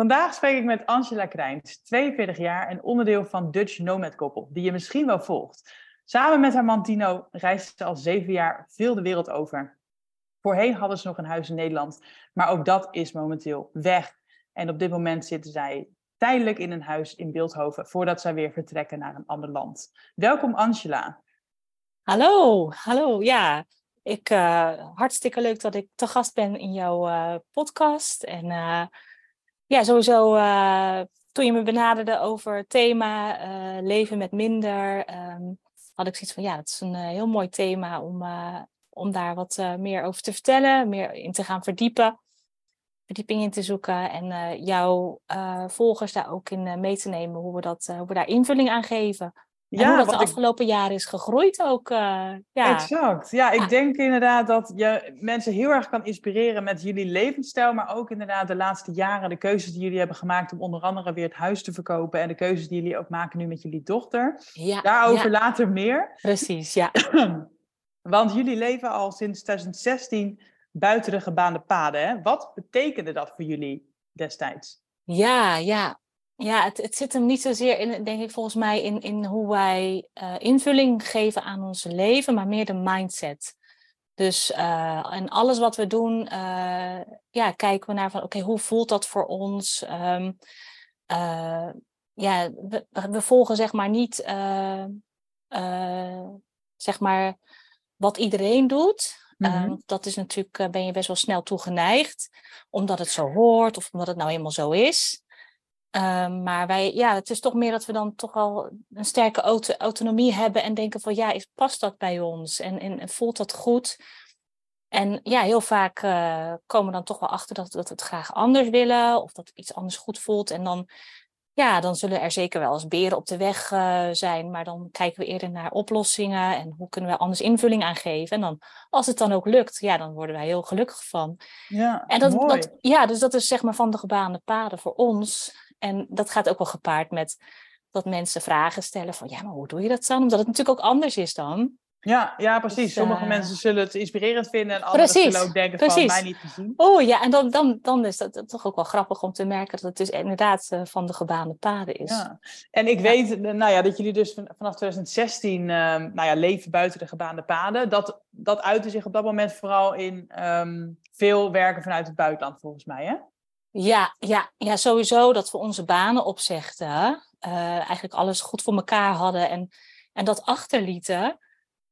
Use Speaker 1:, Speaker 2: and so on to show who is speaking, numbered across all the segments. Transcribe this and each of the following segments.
Speaker 1: Vandaag spreek ik met Angela Krijns, 42 jaar en onderdeel van Dutch Nomad Koppel, die je misschien wel volgt. Samen met haar man Tino reist ze al zeven jaar veel de wereld over. Voorheen hadden ze nog een huis in Nederland, maar ook dat is momenteel weg. En op dit moment zitten zij tijdelijk in een huis in Beeldhoven voordat zij weer vertrekken naar een ander land. Welkom Angela.
Speaker 2: Hallo, hallo. Ja, ik, uh, hartstikke leuk dat ik te gast ben in jouw uh, podcast. En uh, ja, sowieso toen je me benaderde over het thema leven met minder, um, had ik zoiets van ja, dat is een heel mooi thema om, om daar wat meer over te vertellen, meer in te gaan verdiepen verdieping in te zoeken en jouw volgers daar ook in mee te nemen, hoe we, dat, hoe we daar invulling aan geven. Ja, en hoe dat de afgelopen ik... jaren is gegroeid ook. ja.
Speaker 1: Exact. Ja, ik denk inderdaad dat je mensen heel erg kan inspireren met jullie levensstijl, maar ook inderdaad de laatste jaren, de keuzes die jullie hebben gemaakt om onder andere weer het huis te verkopen en de keuzes die jullie ook maken nu met jullie dochter. Ja, Daarover later meer.
Speaker 2: Precies, ja.
Speaker 1: Want jullie leven al sinds 2016 buiten de gebaande paden. Hè? Wat betekende dat voor jullie destijds?
Speaker 2: Ja, ja. Ja, het, het zit hem niet zozeer in, denk ik, volgens mij in, in hoe wij uh, invulling geven aan ons leven, maar meer de mindset. Dus uh, en alles wat we doen, uh, ja, kijken we naar van oké, hoe voelt dat voor ons? Um, ja, we, we, volgen zeg maar niet zeg maar wat iedereen doet. Mm dat is natuurlijk, ben je best wel snel toegeneigd, omdat het zo hoort of omdat het nou eenmaal zo is. Um, maar wij, ja, het is toch meer dat we dan toch al een sterke auto autonomie hebben en denken van ja, is, past dat bij ons en, en, en voelt dat goed? En ja, heel vaak uh, komen we dan toch wel achter dat, dat we het graag anders willen of dat iets anders goed voelt. En dan ja, dan zullen er zeker wel eens beren op de weg uh, zijn. Maar dan kijken we eerder naar oplossingen en hoe kunnen we anders invulling aan geven. En dan, als het dan ook lukt, ja, dan worden wij heel gelukkig van.
Speaker 1: Ja,
Speaker 2: en dat, mooi. dat, ja, dus dat is zeg maar van de gebaande paden voor ons. En dat gaat ook wel gepaard met dat mensen vragen stellen van, ja, maar hoe doe je dat dan? Omdat het natuurlijk ook anders is dan.
Speaker 1: Ja, ja, precies. Dus, Sommige uh, mensen zullen het inspirerend vinden en anderen precies, zullen ook denken precies. van mij niet te zien.
Speaker 2: Oh ja, en dan, dan, dan is dat toch ook wel grappig om te merken dat het dus inderdaad uh, van de gebaande paden is. Ja.
Speaker 1: En ik ja. weet nou ja, dat jullie dus vanaf 2016 uh, nou ja, leven buiten de gebaande paden. Dat, dat uitte zich op dat moment vooral in um, veel werken vanuit het buitenland volgens mij, hè?
Speaker 2: Ja, ja, ja, sowieso dat we onze banen opzegden. Uh, eigenlijk alles goed voor elkaar hadden en, en dat achterlieten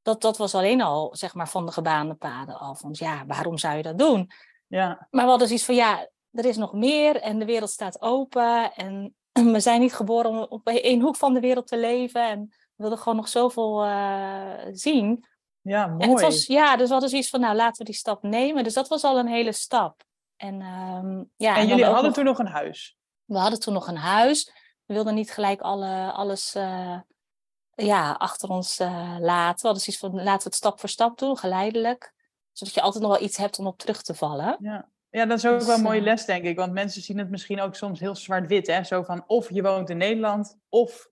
Speaker 2: dat, dat was alleen al zeg maar, van de gebaande paden af. Want ja, waarom zou je dat doen?
Speaker 1: Ja.
Speaker 2: Maar we hadden zoiets van ja, er is nog meer en de wereld staat open. En we zijn niet geboren om op één hoek van de wereld te leven. En we wilden gewoon nog zoveel uh, zien.
Speaker 1: Ja, mooi.
Speaker 2: En het was, ja, dus we hadden zoiets van nou, laten we die stap nemen. Dus dat was al een hele stap. En, um, ja,
Speaker 1: en, en jullie hadden nog, toen nog een huis?
Speaker 2: We hadden toen nog een huis. We wilden niet gelijk alle, alles uh, ja, achter ons uh, laten. We hadden zoiets van, laten we het stap voor stap doen, geleidelijk. Zodat je altijd nog wel iets hebt om op terug te vallen.
Speaker 1: Ja, ja dat is ook dus, wel een mooie eh, les, denk ik. Want mensen zien het misschien ook soms heel zwart-wit. Hè? Zo van, of je woont in Nederland, of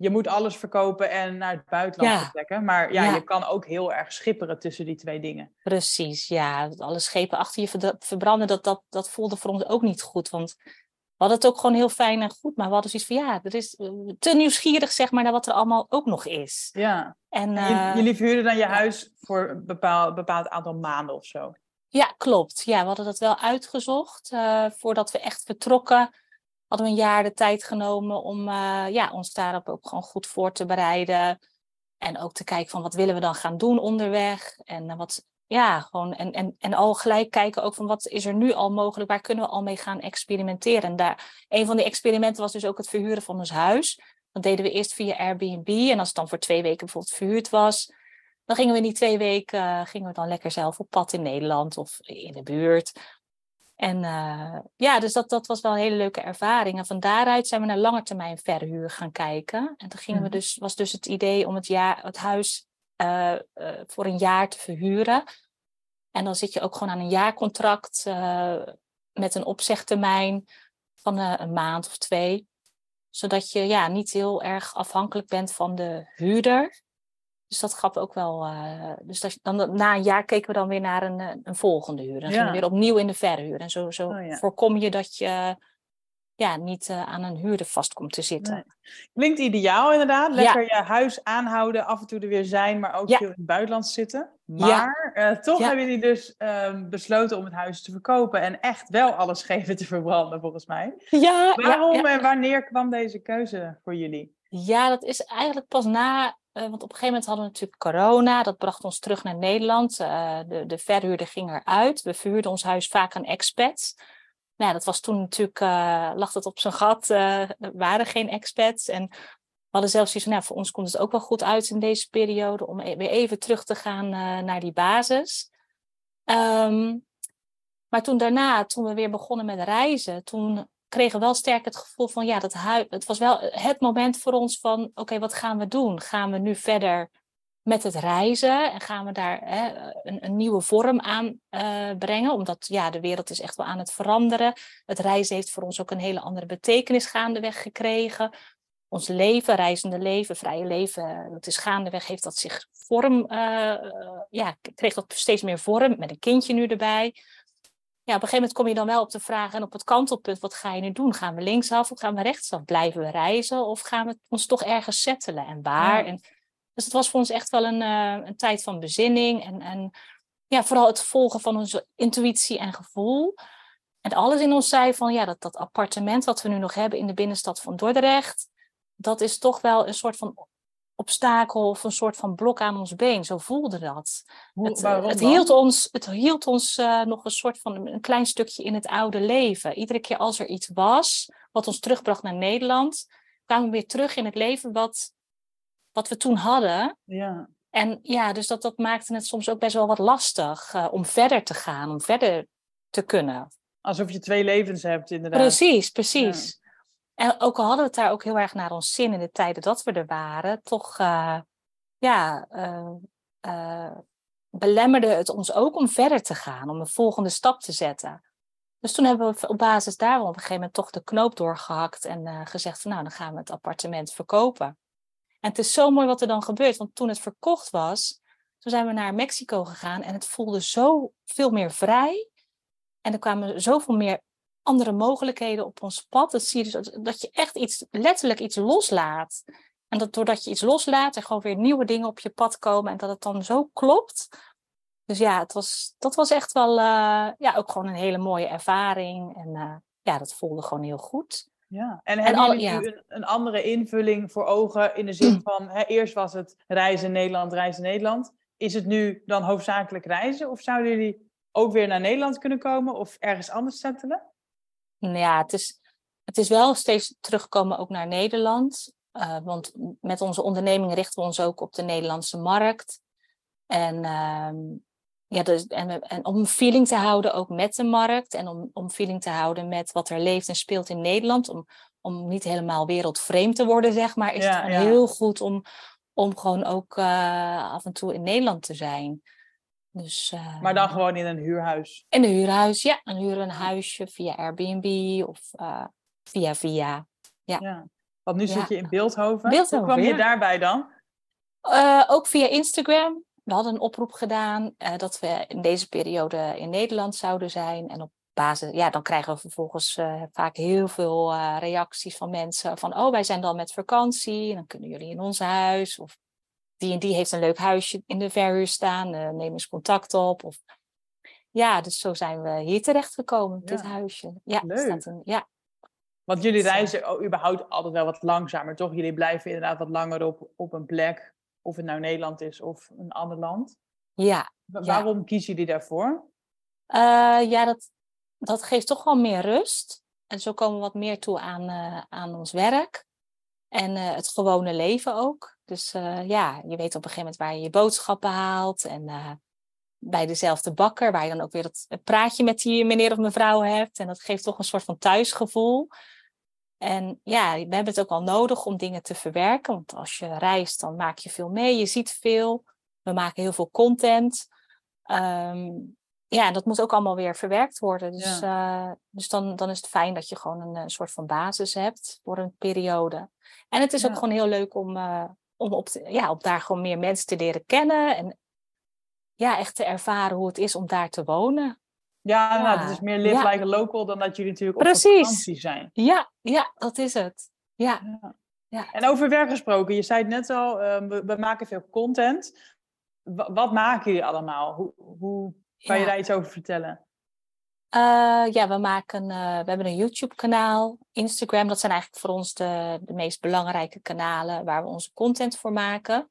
Speaker 1: je moet alles verkopen en naar het buitenland ja. vertrekken. Maar ja, ja, je kan ook heel erg schipperen tussen die twee dingen.
Speaker 2: Precies, ja. Alle schepen achter je verbranden, dat, dat, dat voelde voor ons ook niet goed. Want we hadden het ook gewoon heel fijn en goed, maar we hadden zoiets van ja, er is eh, te nieuwsgierig zeg maar naar wat er allemaal ook nog is.
Speaker 1: Ja. En, uh, jullie verhuurden dan je huis voor een bepaald, bepaald aantal maanden of zo?
Speaker 2: Ja, klopt. Ja, we hadden dat wel uitgezocht. Uh, voordat we echt vertrokken, hadden we een jaar de tijd genomen om uh, ja, ons daarop ook gewoon goed voor te bereiden. En ook te kijken van wat willen we dan gaan doen onderweg. En wat ja, gewoon en, en, en al gelijk kijken ook van wat is er nu al mogelijk, waar kunnen we al mee gaan experimenteren. En daar, een van die experimenten was dus ook het verhuren van ons huis. Dat deden we eerst via Airbnb en als het dan voor twee weken bijvoorbeeld verhuurd was, dan gingen we in die twee weken uh, gingen we dan lekker zelf op pad in Nederland of in de buurt. En uh, ja, dus dat, dat was wel een hele leuke ervaring. En van daaruit zijn we naar langetermijn verhuur gaan kijken. En toen gingen we
Speaker 1: Mhm.
Speaker 2: dus, was dus het idee om het, jaar, het huis uh, uh, voor een jaar te verhuren. En dan zit je ook gewoon aan een jaarcontract met een opzegtermijn van een maand of twee. Zodat je ja, niet heel erg afhankelijk bent van de huurder. Dus dat gaf ook wel. Uh, dus dat, dan, na een jaar keken we dan weer naar een, een volgende huur. Dan ja. gingen we weer opnieuw in de verhuur. En zo, zo
Speaker 1: Oh, ja.
Speaker 2: voorkom je dat je ja, niet uh, aan een huurder vast komt te zitten.
Speaker 1: Nee. Klinkt ideaal inderdaad. Lekker je huis aanhouden, af en toe er weer zijn, maar ook veel in het buitenland zitten. Maar eh, toch hebben jullie dus ehm, besloten om het huis te verkopen en echt wel alles geven te verbranden, volgens mij.
Speaker 2: Ja,
Speaker 1: Waarom en wanneer kwam deze keuze voor jullie?
Speaker 2: Ja, dat is eigenlijk pas na. Eh, want op een gegeven moment hadden we natuurlijk corona. Dat bracht ons terug naar Nederland. Eh, de, de verhuurder ging eruit. We verhuurden ons huis vaak aan expats. Nou, dat was toen natuurlijk. eh, lag dat op zijn gat. er waren geen expats. En we hadden zelfs zoiets van. Nou, voor ons komt het ook wel goed uit in deze periode. om e- weer even terug te gaan naar die basis. Ehm, maar toen daarna, toen we weer begonnen met reizen. toen kregen we wel sterk het gevoel van ja, dat het was wel het moment voor ons van oké, wat gaan we doen? Gaan we nu verder met het reizen en gaan we daar hè, een, een, nieuwe vorm aan uh, brengen? Omdat ja, de wereld is echt wel aan het veranderen. Het reizen heeft voor ons ook een hele andere betekenis gaandeweg gekregen. Ons leven, reizende leven, vrije leven, dat is gaandeweg, heeft dat zich vorm, uh, ja, kreeg dat steeds meer vorm, met een kindje nu erbij ja, op een gegeven moment kom je dan wel op de vraag en op het kantelpunt, wat ga je nu doen? Gaan we linksaf of gaan we rechtsaf? Blijven we reizen of gaan we ons toch ergens settelen en waar?
Speaker 1: Ja.
Speaker 2: En, dus het was voor ons echt wel een, uh, een tijd van bezinning en, en ja, vooral het volgen van onze intuïtie en gevoel. En alles in ons zei van ja, dat, dat appartement wat we nu nog hebben in de binnenstad van Dordrecht, dat is toch wel een soort van obstakel of een soort van blok aan ons been. Zo voelde dat.
Speaker 1: Hoe,
Speaker 2: het,
Speaker 1: dan?
Speaker 2: hield ons, het hield ons uh, nog een soort van een klein stukje in het oude leven. Iedere keer als er iets was wat ons terugbracht naar Nederland, kwamen we weer terug in het leven wat, wat we toen hadden.
Speaker 1: Ja.
Speaker 2: En ja, dus dat, dat maakte het soms ook best wel wat lastig uh, om verder te gaan, om verder te kunnen.
Speaker 1: Alsof je twee levens hebt, inderdaad.
Speaker 2: Precies, precies. Ja. En ook al hadden we het daar ook heel erg naar ons zin in de tijden dat we er waren, toch uh, ja, uh, uh, belemmerde het ons ook om verder te gaan, om een volgende stap te zetten. Dus toen hebben we op basis daarvan op een gegeven moment toch de knoop doorgehakt en gezegd van nou, dan gaan we het appartement verkopen. En het is zo mooi wat er dan gebeurt, want toen het verkocht was, toen zijn we naar Mexico gegaan en het voelde zo veel meer vrij. En er kwamen zoveel meer andere mogelijkheden op ons pad. Dat zie je dus dat je echt iets, letterlijk iets loslaat. En dat doordat je iets loslaat, er gewoon weer nieuwe dingen op je pad komen en dat het dan zo klopt. Dus ja, het was, dat was echt wel uh, ja, ook gewoon een hele mooie ervaring. En uh, ja, dat voelde gewoon heel goed.
Speaker 1: Ja, en hebben jullie ja. nu een, een, andere invulling voor ogen in de zin van, hè, eerst was het reizen Nederland, reizen Nederland. Is het nu dan hoofdzakelijk reizen? Of zouden jullie ook weer naar Nederland kunnen komen of ergens anders settelen?
Speaker 2: Nou ja, het is, het is wel steeds terugkomen ook naar Nederland. Uh, want met onze onderneming richten we ons ook op de Nederlandse markt. En, uh, ja, dus, en, en om feeling te houden ook met de markt. En om, om feeling te houden met wat er leeft en speelt in Nederland. Om, om niet helemaal wereldvreemd te worden, zeg maar. Is
Speaker 1: ja,
Speaker 2: het
Speaker 1: ja.
Speaker 2: heel goed om, om gewoon ook uh, af en toe in Nederland te zijn. Dus, uh,
Speaker 1: maar dan gewoon in een huurhuis?
Speaker 2: In een huurhuis, ja. Dan huren een huisje via Airbnb of uh, via via. Ja.
Speaker 1: ja. Want nu zit je in Beeldhoven.
Speaker 2: Beeldhoven
Speaker 1: Hoe kwam je daarbij dan?
Speaker 2: Uh, ook via Instagram. We hadden een oproep gedaan uh, dat we in deze periode in Nederland zouden zijn. En op basis, ja, dan krijgen we vervolgens vaak heel veel reacties van mensen. Van, oh, wij zijn dan met vakantie. En dan kunnen jullie in ons huis. Of die en die heeft een leuk huisje in de verhuur staan. neem eens contact op. Of... Ja, dus zo zijn we hier terechtgekomen, ja. dit huisje. Ja,
Speaker 1: leuk.
Speaker 2: Staat een, ja,
Speaker 1: want jullie reizen oh, überhaupt altijd wel wat langzamer, toch? Jullie blijven inderdaad wat langer op, op een plek. Of het nou Nederland is of een ander land.
Speaker 2: Ja.
Speaker 1: Wa waarom ja. kiezen jullie daarvoor?
Speaker 2: Uh, ja, dat, dat geeft toch wel meer rust. En zo komen we wat meer toe aan, uh, aan ons werk. En uh, het gewone leven ook. Dus ja, je weet op een gegeven moment waar je je boodschappen haalt. En bij dezelfde bakker, waar je dan ook weer dat praatje met die meneer of mevrouw hebt. En dat geeft toch een soort van thuisgevoel. En ja, we hebben het ook wel nodig om dingen te verwerken. Want als je reist, dan maak je veel mee. Je ziet veel. We maken heel veel content. Um, ja, dat moet ook allemaal weer verwerkt worden. Dus, uh, dus dan, dan is het fijn dat je gewoon een, een, soort van basis hebt voor een periode. En het is ook gewoon heel leuk om, uh, om op, ja, op daar gewoon meer mensen te leren kennen. En ja, echt te ervaren hoe het is om daar te wonen.
Speaker 1: Ja, ja. Nou, het is meer live like local dan dat jullie natuurlijk op Precies. vakantie zijn.
Speaker 2: Ja, ja, dat is het. Ja.
Speaker 1: ja. En over werk gesproken, je zei het net al, uh, we, we, maken veel content. W wat maken jullie allemaal? Hoe, hoe kan je daar iets over vertellen?
Speaker 2: Uh, ja, we, maken, uh, we hebben een YouTube-kanaal, Instagram. Dat zijn eigenlijk voor ons de, de meest belangrijke kanalen waar we onze content voor maken.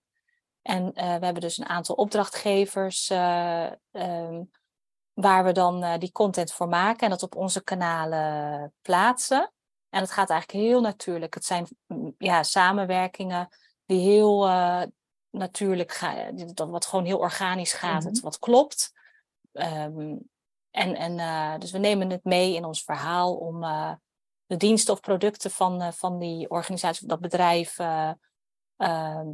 Speaker 2: En uh, we hebben dus een aantal opdrachtgevers um, waar we dan die content voor maken en dat op onze kanalen plaatsen. En het gaat eigenlijk heel natuurlijk. Het zijn mm, ja, samenwerkingen die heel natuurlijk gaan, wat gewoon heel organisch gaat, mm wat klopt. Um, en en uh, dus we nemen het mee in ons verhaal om uh, de diensten of producten van, uh, van die organisatie, dat bedrijf, ehm,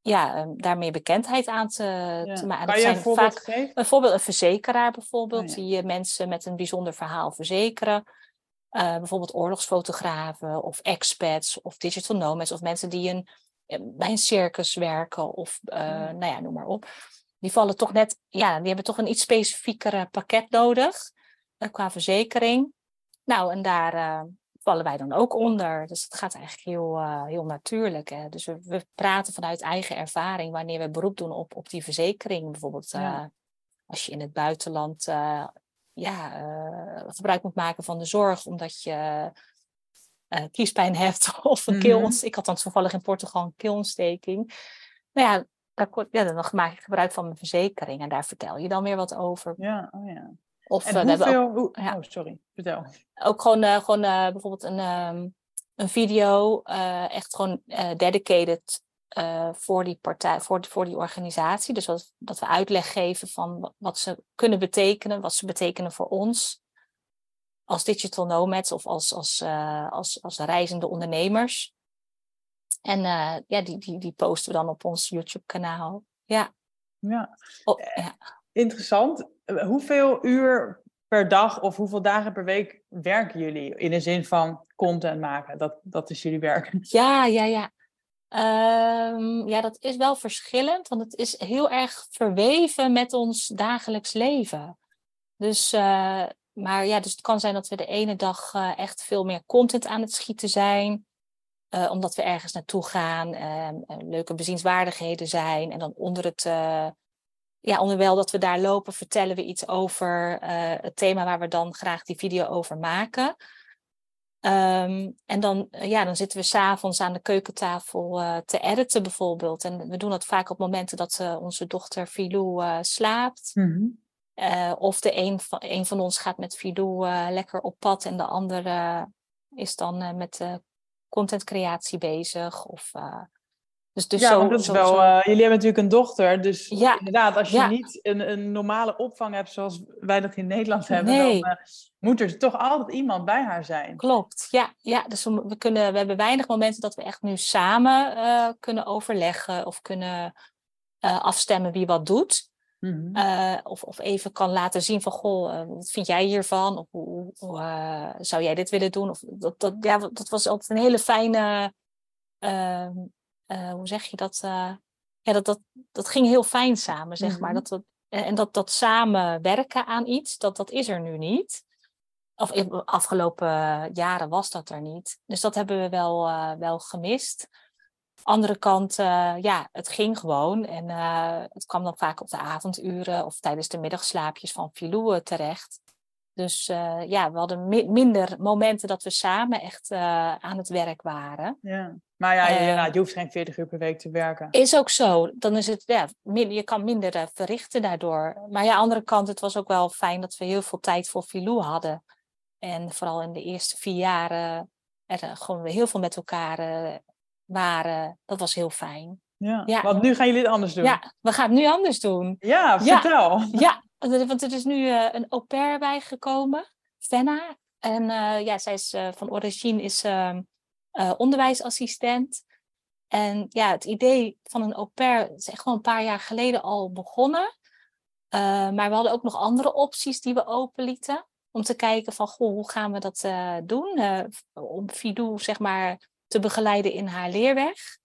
Speaker 2: ja, um, daarmee bekendheid aan te, ja. te maken.
Speaker 1: Kan je een voorbeeld geven?
Speaker 2: Bijvoorbeeld een verzekeraar, bijvoorbeeld, oh, die mensen met een bijzonder verhaal verzekeren. bijvoorbeeld oorlogsfotografen of expats of digital nomads of mensen die een, bij een circus werken of nou ja, noem maar op die vallen toch net, ja, die hebben toch een iets specifiekere pakket nodig uh, qua verzekering. Nou, en daar uh, vallen wij dan ook onder. Dus het gaat eigenlijk heel, uh, heel natuurlijk. Hè? Dus we, we, praten vanuit eigen ervaring wanneer we beroep doen op, op die verzekering. Bijvoorbeeld ja. als je in het buitenland ja, gebruik moet maken van de zorg omdat je kiespijn hebt of een mm -hmm. Ik had dan toevallig in Portugal een keelontsteking. Nou ja, daar, ja, dan maak ik gebruik van mijn verzekering en daar vertel je dan weer wat over.
Speaker 1: Ja, oh ja. Of, en uh, hoeveel, ook, hoe, ja. oh sorry, vertel.
Speaker 2: Ook gewoon, uh, gewoon uh, bijvoorbeeld een, um, een video, echt gewoon dedicated voor die partij, voor, voor die organisatie. Dus dat, dat we uitleg geven van wat ze kunnen betekenen, wat ze betekenen voor ons als digital nomads of als, als, als, als reizende ondernemers. En uh, ja, die, die, die posten we dan op ons YouTube-kanaal. Ja.
Speaker 1: Ja. Oh, ja. Interessant. Hoeveel uur per dag of hoeveel dagen per week werken jullie? In de zin van content maken. Dat, dat is jullie werk.
Speaker 2: Ja, ja, ja. Um, ja, dat is wel verschillend, want het is heel erg verweven met ons dagelijks leven. Dus, uh, maar ja, dus het kan zijn dat we de ene dag uh, echt veel meer content aan het schieten zijn. Uh, omdat we ergens naartoe gaan, uh, leuke bezienswaardigheden zijn. En dan onder het, uh, ja, onderwijl dat we daar lopen, vertellen we iets over het thema waar we dan graag die video over maken. Um, en dan, ja, dan zitten we s'avonds aan de keukentafel te editen bijvoorbeeld. En we doen dat vaak op momenten dat onze dochter Filou slaapt. Mm -hmm. of de een van, een van ons gaat met Filou lekker op pad en de andere is dan met de contentcreatie bezig. Of, uh,
Speaker 1: dus, dus ja, zo, dat is wel, uh, jullie hebben natuurlijk een dochter, dus ja, inderdaad, als je niet een, een normale opvang hebt zoals wij dat in Nederland hebben, nee. dan uh, moet er toch altijd iemand bij haar zijn.
Speaker 2: Klopt, ja. ja dus we, we, kunnen, we hebben weinig momenten dat we echt nu samen kunnen overleggen of kunnen afstemmen wie wat doet. Mm -hmm. of, of even kan laten zien van, goh, wat vind jij hiervan? Of hoe, hoe zou jij dit willen doen? Of, dat, dat, ja, dat was altijd een hele fijne, uh, hoe zeg je dat? ja, dat, dat, dat ging heel fijn samen, zeg mm -hmm. maar. Dat, dat, en dat, dat samen werken aan iets, dat, dat is er nu niet. Of afgelopen jaren was dat er niet. Dus dat hebben we wel, wel gemist. Andere kant, uh, ja, het ging gewoon. En uh, het kwam dan vaak op de avonduren of tijdens de middagslaapjes van Filou terecht. Dus uh, ja, we hadden mi minder momenten dat we samen echt aan het werk waren.
Speaker 1: Ja. Maar ja, je, je hoeft geen 40 uur per week te werken.
Speaker 2: Is ook zo. Dan is het, ja, je kan minder verrichten daardoor. Maar ja, aan de andere kant, het was ook wel fijn dat we heel veel tijd voor Filou hadden. En vooral in de eerste vier jaren er gewoon heel veel met elkaar waren. Dat was heel fijn.
Speaker 1: Ja. ja. want nu gaan jullie het anders doen.
Speaker 2: Ja, we gaan het nu anders doen.
Speaker 1: Ja, vertel.
Speaker 2: Ja, want er is nu uh, een au pair bijgekomen, Fenna. En uh, ja, zij is uh, van origine is ehm, onderwijsassistent. En ja, het idee van een au pair is echt wel een paar jaar geleden al begonnen. maar we hadden ook nog andere opties die we openlieten. Om te kijken van, goh, hoe gaan we dat doen? om Fidou, zeg maar, te begeleiden in haar leerweg.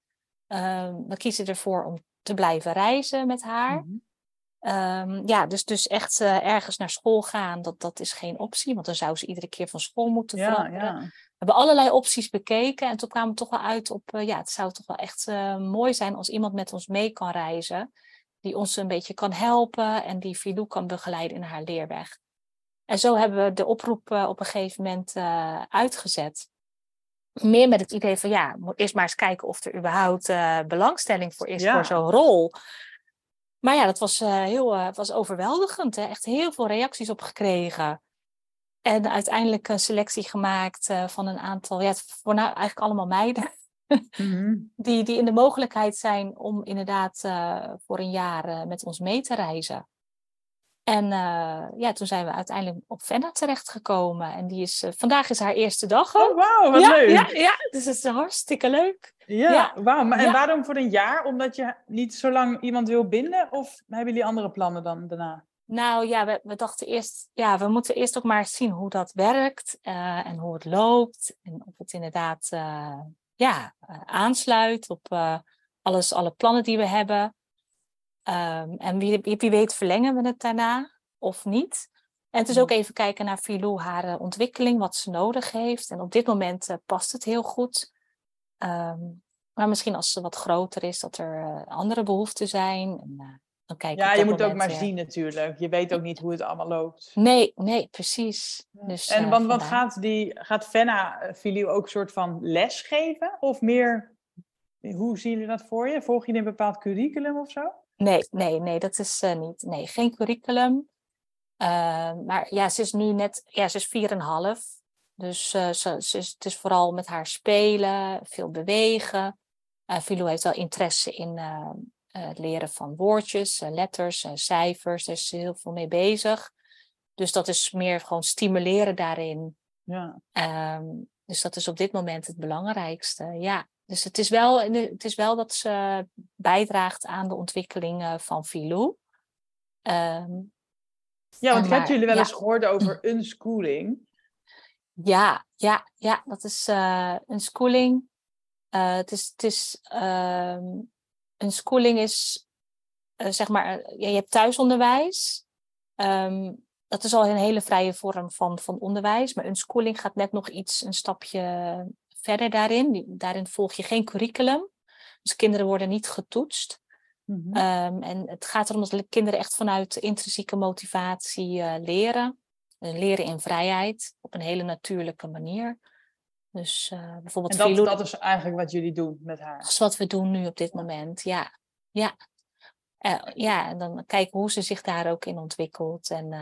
Speaker 2: Ehm, we kiezen ervoor om te blijven reizen met haar. Mhm. Ehm, ja, dus, dus echt uh, ergens naar school gaan, dat, dat is geen optie, want dan zou ze iedere keer van school moeten veranderen. Ja, We hebben allerlei opties bekeken en toen kwamen we toch wel uit op, uh, ja, het zou toch wel echt uh, mooi zijn als iemand met ons mee kan reizen, die ons een beetje kan helpen en die Filou kan begeleiden in haar leerweg. En zo hebben we de oproep op een gegeven moment uitgezet meer met het idee van ja, moet eerst maar eens kijken of er überhaupt uh, belangstelling voor is voor zo'n rol. Maar ja, dat was uh, heel uh, was overweldigend. Hè? Echt heel veel reacties op gekregen. En uiteindelijk een selectie gemaakt van een aantal, ja, voor nou eigenlijk allemaal meiden. Mhm. die, die in de mogelijkheid zijn om inderdaad voor een jaar met ons mee te reizen. En uh, ja, toen zijn we uiteindelijk op Venna terechtgekomen. En die is, uh, vandaag is haar eerste dag.
Speaker 1: Oh, wauw, wat
Speaker 2: ja,
Speaker 1: leuk.
Speaker 2: Ja, ja, dus het is hartstikke leuk.
Speaker 1: Ja, ja. wauw. En waarom voor een jaar? Omdat je niet zo lang iemand wil binden? Of hebben jullie andere plannen dan daarna?
Speaker 2: Nou ja, we, we dachten eerst, ja, we moeten eerst ook maar zien hoe dat werkt. Uh, en hoe het loopt. En of het inderdaad ja, aansluit op alles, alle plannen die we hebben. Um, en wie, wie, weet verlengen we het daarna of niet. En het is ook even kijken naar Filou, haar uh, ontwikkeling, wat ze nodig heeft. En op dit moment uh, past het heel goed. Um, maar misschien als ze wat groter is, dat er uh, andere behoeften zijn. En, dan kijken
Speaker 1: ja, je moet ook maar zien natuurlijk. Je weet ook niet hoe het allemaal loopt.
Speaker 2: Nee, nee, precies. Dus,
Speaker 1: en want, want gaat, die, gaat Fenna Filou ook een soort van les geven? Of meer, hoe zien jullie dat voor je? Volg je een bepaald curriculum of zo?
Speaker 2: Nee, nee, nee, dat is uh, niet. Nee, geen curriculum. Uh, maar ja, ze is nu net, ja, ze is 4,5. Dus uh, ze, ze is, het is vooral met haar spelen, veel bewegen. Filou heeft wel interesse in het leren van woordjes, letters, cijfers. Daar is ze heel veel mee bezig. Dus dat is meer gewoon stimuleren daarin. Ja. Um, dus dat is op dit moment het belangrijkste. Ja. Dus het is, wel, het is wel dat ze bijdraagt aan de ontwikkeling van Filou. Um,
Speaker 1: ja, want hebben jullie wel eens gehoord over unschooling?
Speaker 2: Ja, ja, ja, dat is uh, een schooling. Uh, het is, het is een schooling is, zeg maar, ja, je hebt thuisonderwijs. Um, dat is al een hele vrije vorm van, van onderwijs. Maar een schooling gaat net nog iets, een stapje verder daarin. Daarin volg je geen curriculum. Dus kinderen worden niet getoetst. Mm um, en het gaat erom dat kinderen echt vanuit intrinsieke motivatie uh, leren. Uh, leren in vrijheid op een hele natuurlijke manier. Dus uh, bijvoorbeeld.
Speaker 1: En dat, dat is eigenlijk wat jullie doen met haar. Dat
Speaker 2: is wat we doen nu op dit moment, ja. Ja, ja en dan kijken hoe ze zich daar ook in ontwikkelt. En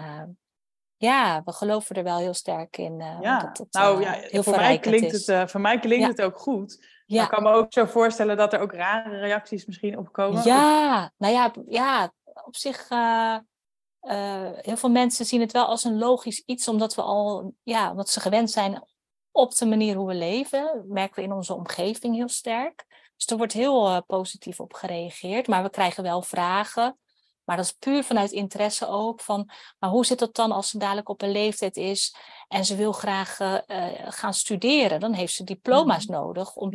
Speaker 2: ja, we geloven er wel heel sterk in. Uh, ja, dat het, nou ja, heel
Speaker 1: voor mij klinkt, het, uh, voor mij klinkt het ook goed. Ja. ik kan me ook zo voorstellen dat er ook rare reacties misschien opkomen.
Speaker 2: Ja, nou ja, ja op zich. Uh, heel veel mensen zien het wel als een logisch iets, omdat we al, ja, omdat ze gewend zijn op de manier hoe we leven. Merken we in onze omgeving heel sterk. Dus er wordt heel positief op gereageerd, maar we krijgen wel vragen maar dat is puur vanuit interesse ook van, maar hoe zit het dan als ze dadelijk op een leeftijd is en ze wil graag uh, gaan studeren? Dan heeft ze diploma's mm. nodig om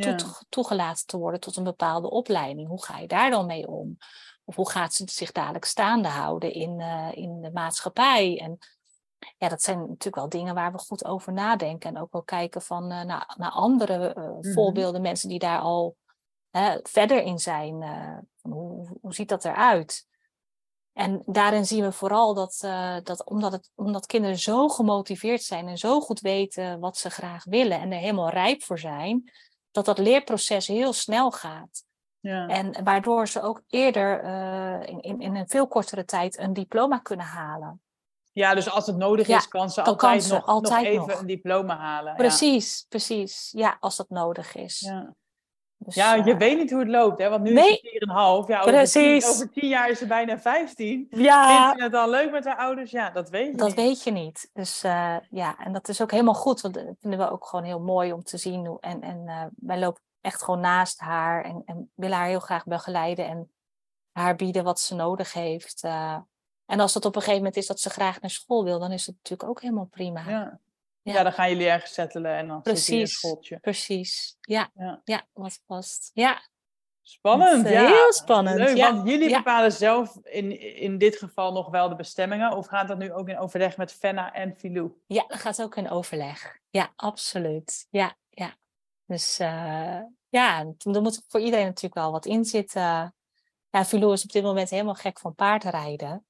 Speaker 2: toegelaten te worden tot een bepaalde opleiding. Hoe ga je daar dan mee om? Of hoe gaat ze zich dadelijk staande houden in, uh, in de maatschappij? En ja, dat zijn natuurlijk wel dingen waar we goed over nadenken. En ook wel kijken van, naar, naar andere mm-hmm. voorbeelden, mensen die daar al verder in zijn. Hoe, hoe ziet dat eruit? En daarin zien we vooral dat, uh, dat, omdat, het, omdat kinderen zo gemotiveerd zijn en zo goed weten wat ze graag willen en er helemaal rijp voor zijn, dat dat leerproces heel snel gaat. Ja. En waardoor ze ook eerder uh, in, in een veel kortere tijd een diploma kunnen halen.
Speaker 1: Ja, dus als het nodig is, kan ze altijd, nog, altijd nog even een diploma halen.
Speaker 2: Precies, ja. precies. Ja, als dat nodig is.
Speaker 1: Ja. Dus, ja, je weet niet hoe het loopt, hè? want nu nee. is het 4,5. Ja, over Precies. Tien, over tien jaar is ze bijna 15. Ja. Vindt je het al leuk met haar ouders? Ja, dat weet je
Speaker 2: Dat
Speaker 1: niet.
Speaker 2: weet je niet. Dus ja, en dat is ook helemaal goed, want dat vinden we ook gewoon heel mooi om te zien. En, en wij lopen echt gewoon naast haar en, en willen haar heel graag begeleiden en haar bieden wat ze nodig heeft. En als dat op een gegeven moment is dat ze graag naar school wil, dan is het natuurlijk ook helemaal prima.
Speaker 1: Ja, ja. dan gaan jullie ergens settelen en dan precies, zit je een schooltje.
Speaker 2: Precies, ja. ja. Ja, wat past. Ja.
Speaker 1: Spannend,
Speaker 2: ja. Heel spannend.
Speaker 1: Leuk, want jullie bepalen zelf in, in dit geval nog wel de bestemmingen. Of gaat dat nu ook in overleg met Fenna en Filou?
Speaker 2: Ja, dat gaat ook in overleg. Ja, absoluut. Ja, ja. Dus uh, ja, er moet voor iedereen natuurlijk wel wat in zitten. Ja, Filou is op dit moment helemaal gek van paardrijden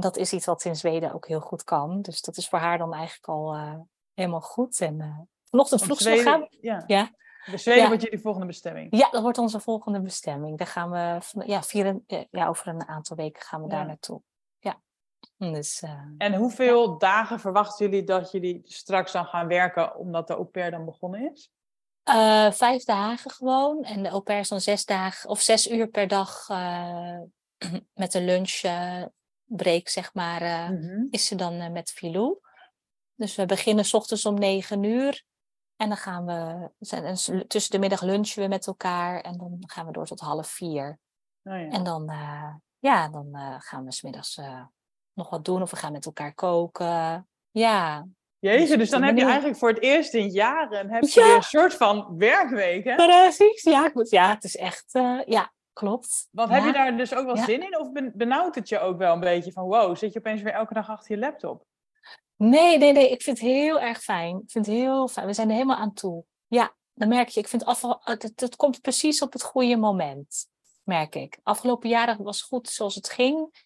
Speaker 2: dat is iets wat in Zweden ook heel goed kan. Dus dat is voor haar dan eigenlijk al uh, helemaal goed. En uh, vanochtend vroeg ze gaan.
Speaker 1: Ja. ja. De Zweden ja. wordt jullie volgende bestemming?
Speaker 2: Ja, dat wordt onze volgende bestemming. Daar gaan we, ja, vier, ja over een aantal weken gaan we daar naartoe. Ja. Dus, uh,
Speaker 1: en hoeveel dagen verwachten jullie dat jullie straks dan gaan werken, omdat de au pair dan begonnen is?
Speaker 2: vijf dagen gewoon. En de au pair is dan zes dagen of zes uur per dag met een lunch break, zeg maar, mm-hmm. is ze dan met Filou. Dus we beginnen s ochtends om negen uur. En dan gaan we, zijn, tussen de middag lunchen we met elkaar. En dan gaan we door tot half vier. Oh, ja. En dan, uh, ja, dan gaan we smiddags nog wat doen. Of we gaan met elkaar koken. Ja.
Speaker 1: Jezus, dus, dus dan heb je eigenlijk voor het eerst in jaren heb je een soort van werkweek, hè?
Speaker 2: Precies, ja. Ja, het is echt, ja, Klopt.
Speaker 1: Want heb je daar dus ook wel zin in? Of benauwt het je ook wel een beetje van wow, zit je opeens weer elke dag achter je laptop?
Speaker 2: Nee, nee, nee. Ik vind het heel erg fijn. Ik vind het heel fijn. We zijn er helemaal aan toe. Ja, dan merk je. Ik vind afval, het, het komt precies op het goede moment, merk ik. Afgelopen jaren was goed zoals het ging.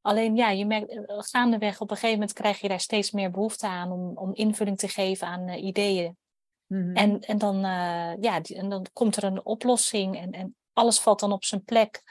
Speaker 2: Alleen ja, je merkt, eh, gaandeweg op een gegeven moment krijg je daar steeds meer behoefte aan om, om invulling te geven aan uh, ideeën. Mm-hmm. En, en, dan, uh, ja, die, en dan komt er een oplossing. En, en alles valt dan op zijn plek.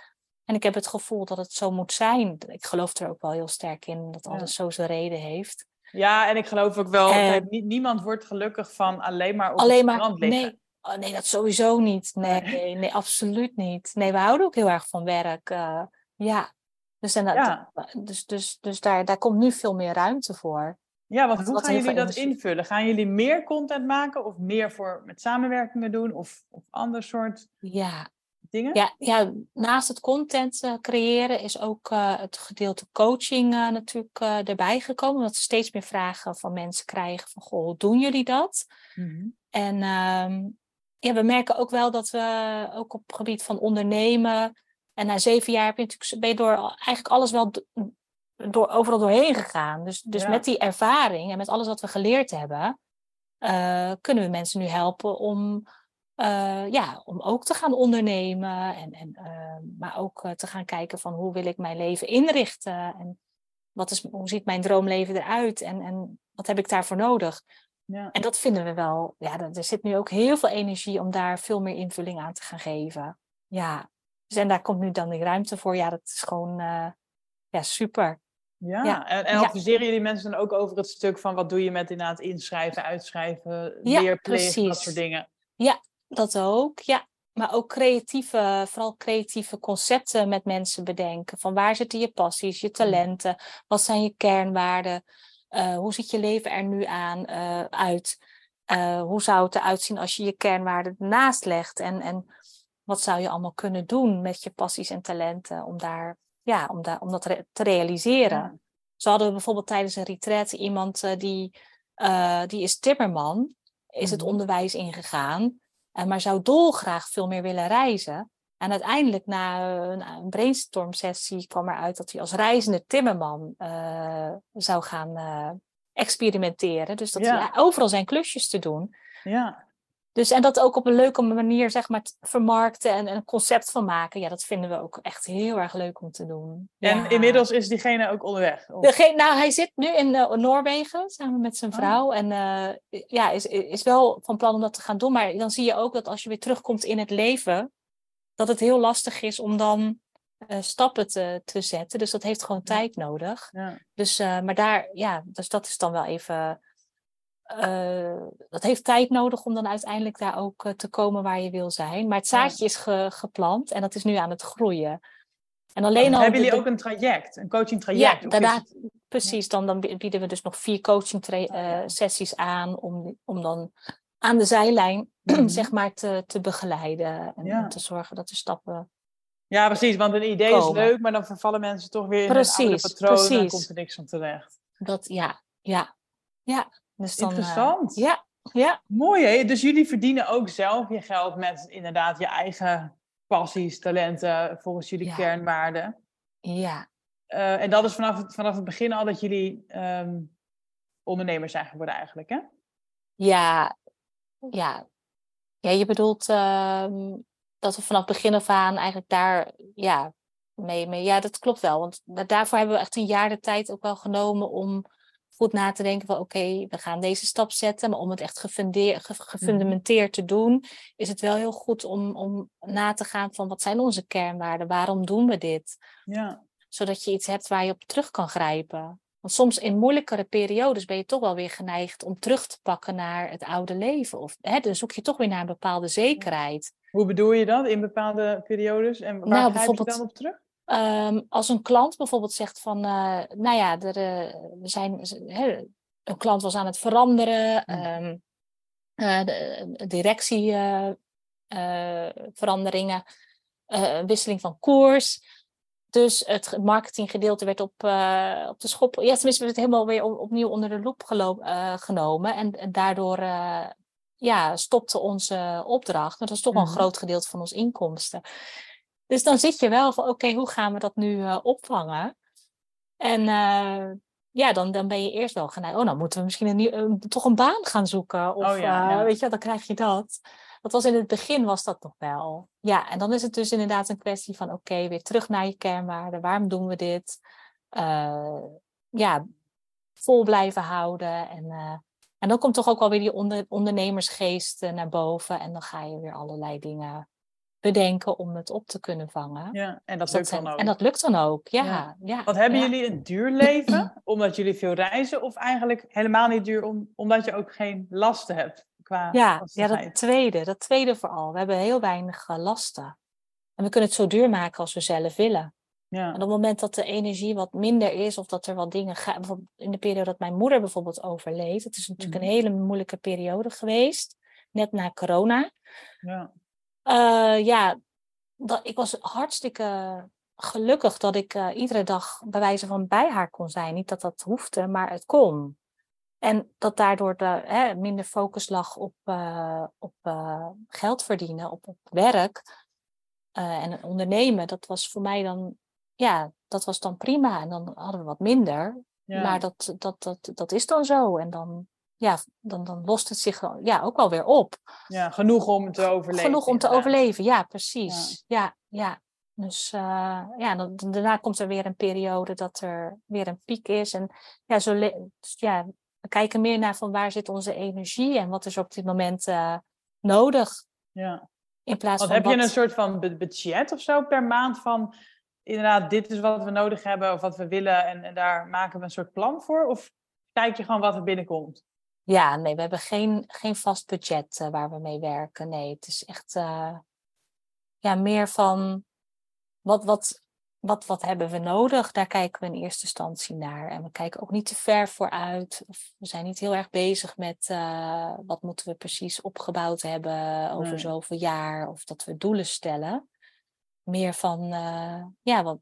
Speaker 2: En ik heb het gevoel dat het zo moet zijn. Ik geloof er ook wel heel sterk in dat alles zo zijn reden heeft.
Speaker 1: Ja, en ik geloof ook wel, uh, niemand wordt gelukkig van alleen maar op alleen het strand liggen.
Speaker 2: Nee. Oh, nee, dat sowieso niet. Nee, nee, nee, absoluut niet. Nee, we houden ook heel erg van werk. Uh, ja. Dus, en, ja. dus, dus, dus daar, daar komt nu veel meer ruimte voor.
Speaker 1: Ja, want hoe gaan jullie dat invullen? Gaan jullie meer content maken of meer voor met samenwerkingen doen of, of ander soort?
Speaker 2: Ja,
Speaker 1: dingen?
Speaker 2: Ja, ja naast het content uh, creëren is ook uh, het gedeelte coaching uh, natuurlijk erbij gekomen. Dat we steeds meer vragen van mensen krijgen van, goh, hoe doen jullie dat? Mm -hmm. En um, ja, we merken ook wel dat we ook op het gebied van ondernemen... En na zeven jaar heb je natuurlijk, ben je door eigenlijk alles wel door, overal doorheen gegaan. Dus, dus ja. met die ervaring en met alles wat we geleerd hebben... kunnen we mensen nu helpen om uh, ja, om ook te gaan ondernemen. En, en, uh, maar ook uh, te gaan kijken van hoe wil ik mijn leven inrichten. En wat is, hoe ziet mijn droomleven eruit? En, en wat heb ik daarvoor nodig? Ja. En dat vinden we wel. Ja, er zit nu ook heel veel energie om daar veel meer invulling aan te gaan geven. Ja, dus en daar komt nu dan die ruimte voor. Ja, dat is gewoon ja, super.
Speaker 1: Ja, ja. en, en adviseren jullie mensen dan ook over het stuk van wat doe je met inderdaad inschrijven, uitschrijven, ja, leerplicht, dat soort dingen?
Speaker 2: Ja, dat ook, ja. Maar ook creatieve, vooral creatieve concepten met mensen bedenken. Van waar zitten je passies, je talenten? Wat zijn je kernwaarden? Uh, hoe ziet je leven er nu aan uh, uit? Uh, hoe zou het eruit zien als je je kernwaarden ernaast legt? En, en wat zou je allemaal kunnen doen met je passies en talenten om, daar, ja, om, daar, om dat re te realiseren? Ja. Zo hadden we bijvoorbeeld tijdens een retreat iemand die, die is timmerman, is het mhm. onderwijs ingegaan. Uh, maar zou dolgraag veel meer willen reizen. En uiteindelijk na een, een brainstorm sessie kwam eruit dat hij als reizende timmerman uh, zou gaan uh, experimenteren. Dus dat ja. hij overal zijn klusjes te doen.
Speaker 1: Ja.
Speaker 2: Dus en dat ook op een leuke manier zeg maar vermarkten en, en een concept van maken. Ja, dat vinden we ook echt heel erg leuk om te doen.
Speaker 1: En
Speaker 2: ja.
Speaker 1: inmiddels is diegene ook onderweg?
Speaker 2: Degene, nou, hij zit nu in uh, Noorwegen samen met zijn vrouw. Oh. En uh, ja, is, is wel van plan om dat te gaan doen. Maar dan zie je ook dat als je weer terugkomt in het leven, dat het heel lastig is om dan uh, stappen te, te zetten. Dus dat heeft gewoon tijd nodig.
Speaker 1: Ja.
Speaker 2: Dus, maar daar, ja, dus dat is dan wel even dat heeft tijd nodig om dan uiteindelijk daar ook te komen waar je wil zijn. Maar het zaadje is geplant en dat is nu aan het groeien.
Speaker 1: En alleen al hebben jullie ook een traject, een coaching traject?
Speaker 2: Ja, daarna, precies. Dan, dan bieden we dus nog vier coaching uh, sessies aan om, om dan aan de zijlijn mhm. zeg maar te, te begeleiden en te zorgen dat de stappen
Speaker 1: ja, precies. Want een idee is leuk, maar dan vervallen mensen toch weer in precies, een oude patroon precies. en komt er niks van terecht.
Speaker 2: Dat, ja, ja, ja.
Speaker 1: Dus dan, Interessant.
Speaker 2: Uh, ja, ja.
Speaker 1: Mooi hè? Dus jullie verdienen ook zelf je geld met inderdaad je eigen passies, talenten, volgens jullie kernwaarden.
Speaker 2: Ja.
Speaker 1: Uh, en dat is vanaf, vanaf het begin al dat jullie um, ondernemers zijn geworden eigenlijk, hè?
Speaker 2: Ja, ja. Ja, je bedoelt uh, dat we vanaf begin af aan eigenlijk daar ja, mee, mee... Ja, dat klopt wel. Want daarvoor hebben we echt een jaar de tijd ook wel genomen om goed na te denken van oké, we gaan deze stap zetten. Maar om het echt mhm. gefundamenteerd te doen, is het wel heel goed om, om na te gaan van wat zijn onze kernwaarden? Waarom doen we dit?
Speaker 1: Ja.
Speaker 2: Zodat je iets hebt waar je op terug kan grijpen. Want soms in moeilijkere periodes ben je toch wel weer geneigd om terug te pakken naar het oude leven. Of hè, dan zoek je toch weer naar een bepaalde zekerheid.
Speaker 1: Hoe bedoel je dat in bepaalde periodes? En waar nou, je dan op terug?
Speaker 2: Ehm, als een klant bijvoorbeeld zegt van, uh, nou ja, er, uh, we zijn, een klant was aan het veranderen, um, uh, de, directieveranderingen, wisseling van koers. Dus het marketinggedeelte werd op, op de schop, ja, tenminste werd het helemaal weer opnieuw onder de loep genomen. En, en daardoor ja, stopte onze opdracht. Dat is toch wel een mhm. groot gedeelte van ons inkomsten. Dus dan zit je wel van, oké, hoe gaan we dat nu uh, opvangen? En uh, ja, dan, dan ben je eerst wel geneigd, oh, nou moeten we misschien een nieuw, toch een baan gaan zoeken. Of, oh, ja, ja. Uh, weet je, dan krijg je dat. Dat was in het begin, was dat nog wel. Ja, en dan is het dus inderdaad een kwestie van, oké, weer terug naar je kernwaarden. Waarom doen we dit? ja, vol blijven houden. En, en dan komt toch ook wel weer die onder, ondernemersgeest naar boven. En dan ga je weer allerlei dingen bedenken om het op te kunnen vangen.
Speaker 1: Ja, en dat, lukt dan ook.
Speaker 2: En dat lukt dan ook, ja. ja.
Speaker 1: Want hebben jullie een duur leven omdat jullie veel reizen of eigenlijk helemaal niet duur om, omdat je ook geen lasten hebt qua
Speaker 2: Ja, ja dat tweede, dat tweede vooral. We hebben heel weinig uh, lasten. En we kunnen het zo duur maken als we zelf willen. Ja. En op het moment dat de energie wat minder is of dat er wat dingen gaan, in de periode dat mijn moeder bijvoorbeeld overleed, het is natuurlijk een mhm. hele moeilijke periode geweest, net na corona.
Speaker 1: Ja.
Speaker 2: Uh, ja, dat, ik was hartstikke gelukkig dat ik uh, iedere dag bij wijze van bij haar kon zijn. Niet dat dat hoefde, maar het kon. En dat daardoor de, hè, minder focus lag op, uh, op geld verdienen, op, op werk en ondernemen. Dat was voor mij dan, ja, dat was dan prima. En dan hadden we wat minder. Maar dat, dat, dat, dat is dan zo. En dan ja, dan, dan lost het zich ja, ook wel weer op.
Speaker 1: Ja, genoeg om te overleven.
Speaker 2: Genoeg om te overleven, ja, precies. Ja, ja. Dus uh, ja, dan, daarna komt er weer een periode dat er weer een piek is. En ja, zo dus ja, we kijken meer naar van waar zit onze energie en wat is op dit moment uh, nodig.
Speaker 1: Ja.
Speaker 2: In plaats
Speaker 1: Want
Speaker 2: van
Speaker 1: heb je een soort van budget of zo per maand van inderdaad, dit is wat we nodig hebben of wat we willen en, en daar maken we een soort plan voor? Of kijk je gewoon wat er binnenkomt?
Speaker 2: Ja, nee, we hebben geen, geen vast budget uh, waar we mee werken. Nee, het is echt uh, ja, meer van wat, wat, wat, wat hebben we nodig? Daar kijken we in eerste instantie naar. En we kijken ook niet te ver vooruit. Of we zijn niet heel erg bezig met uh, wat moeten we precies opgebouwd hebben over nee. zoveel jaar. Of dat we doelen stellen. Meer van, ja, wat,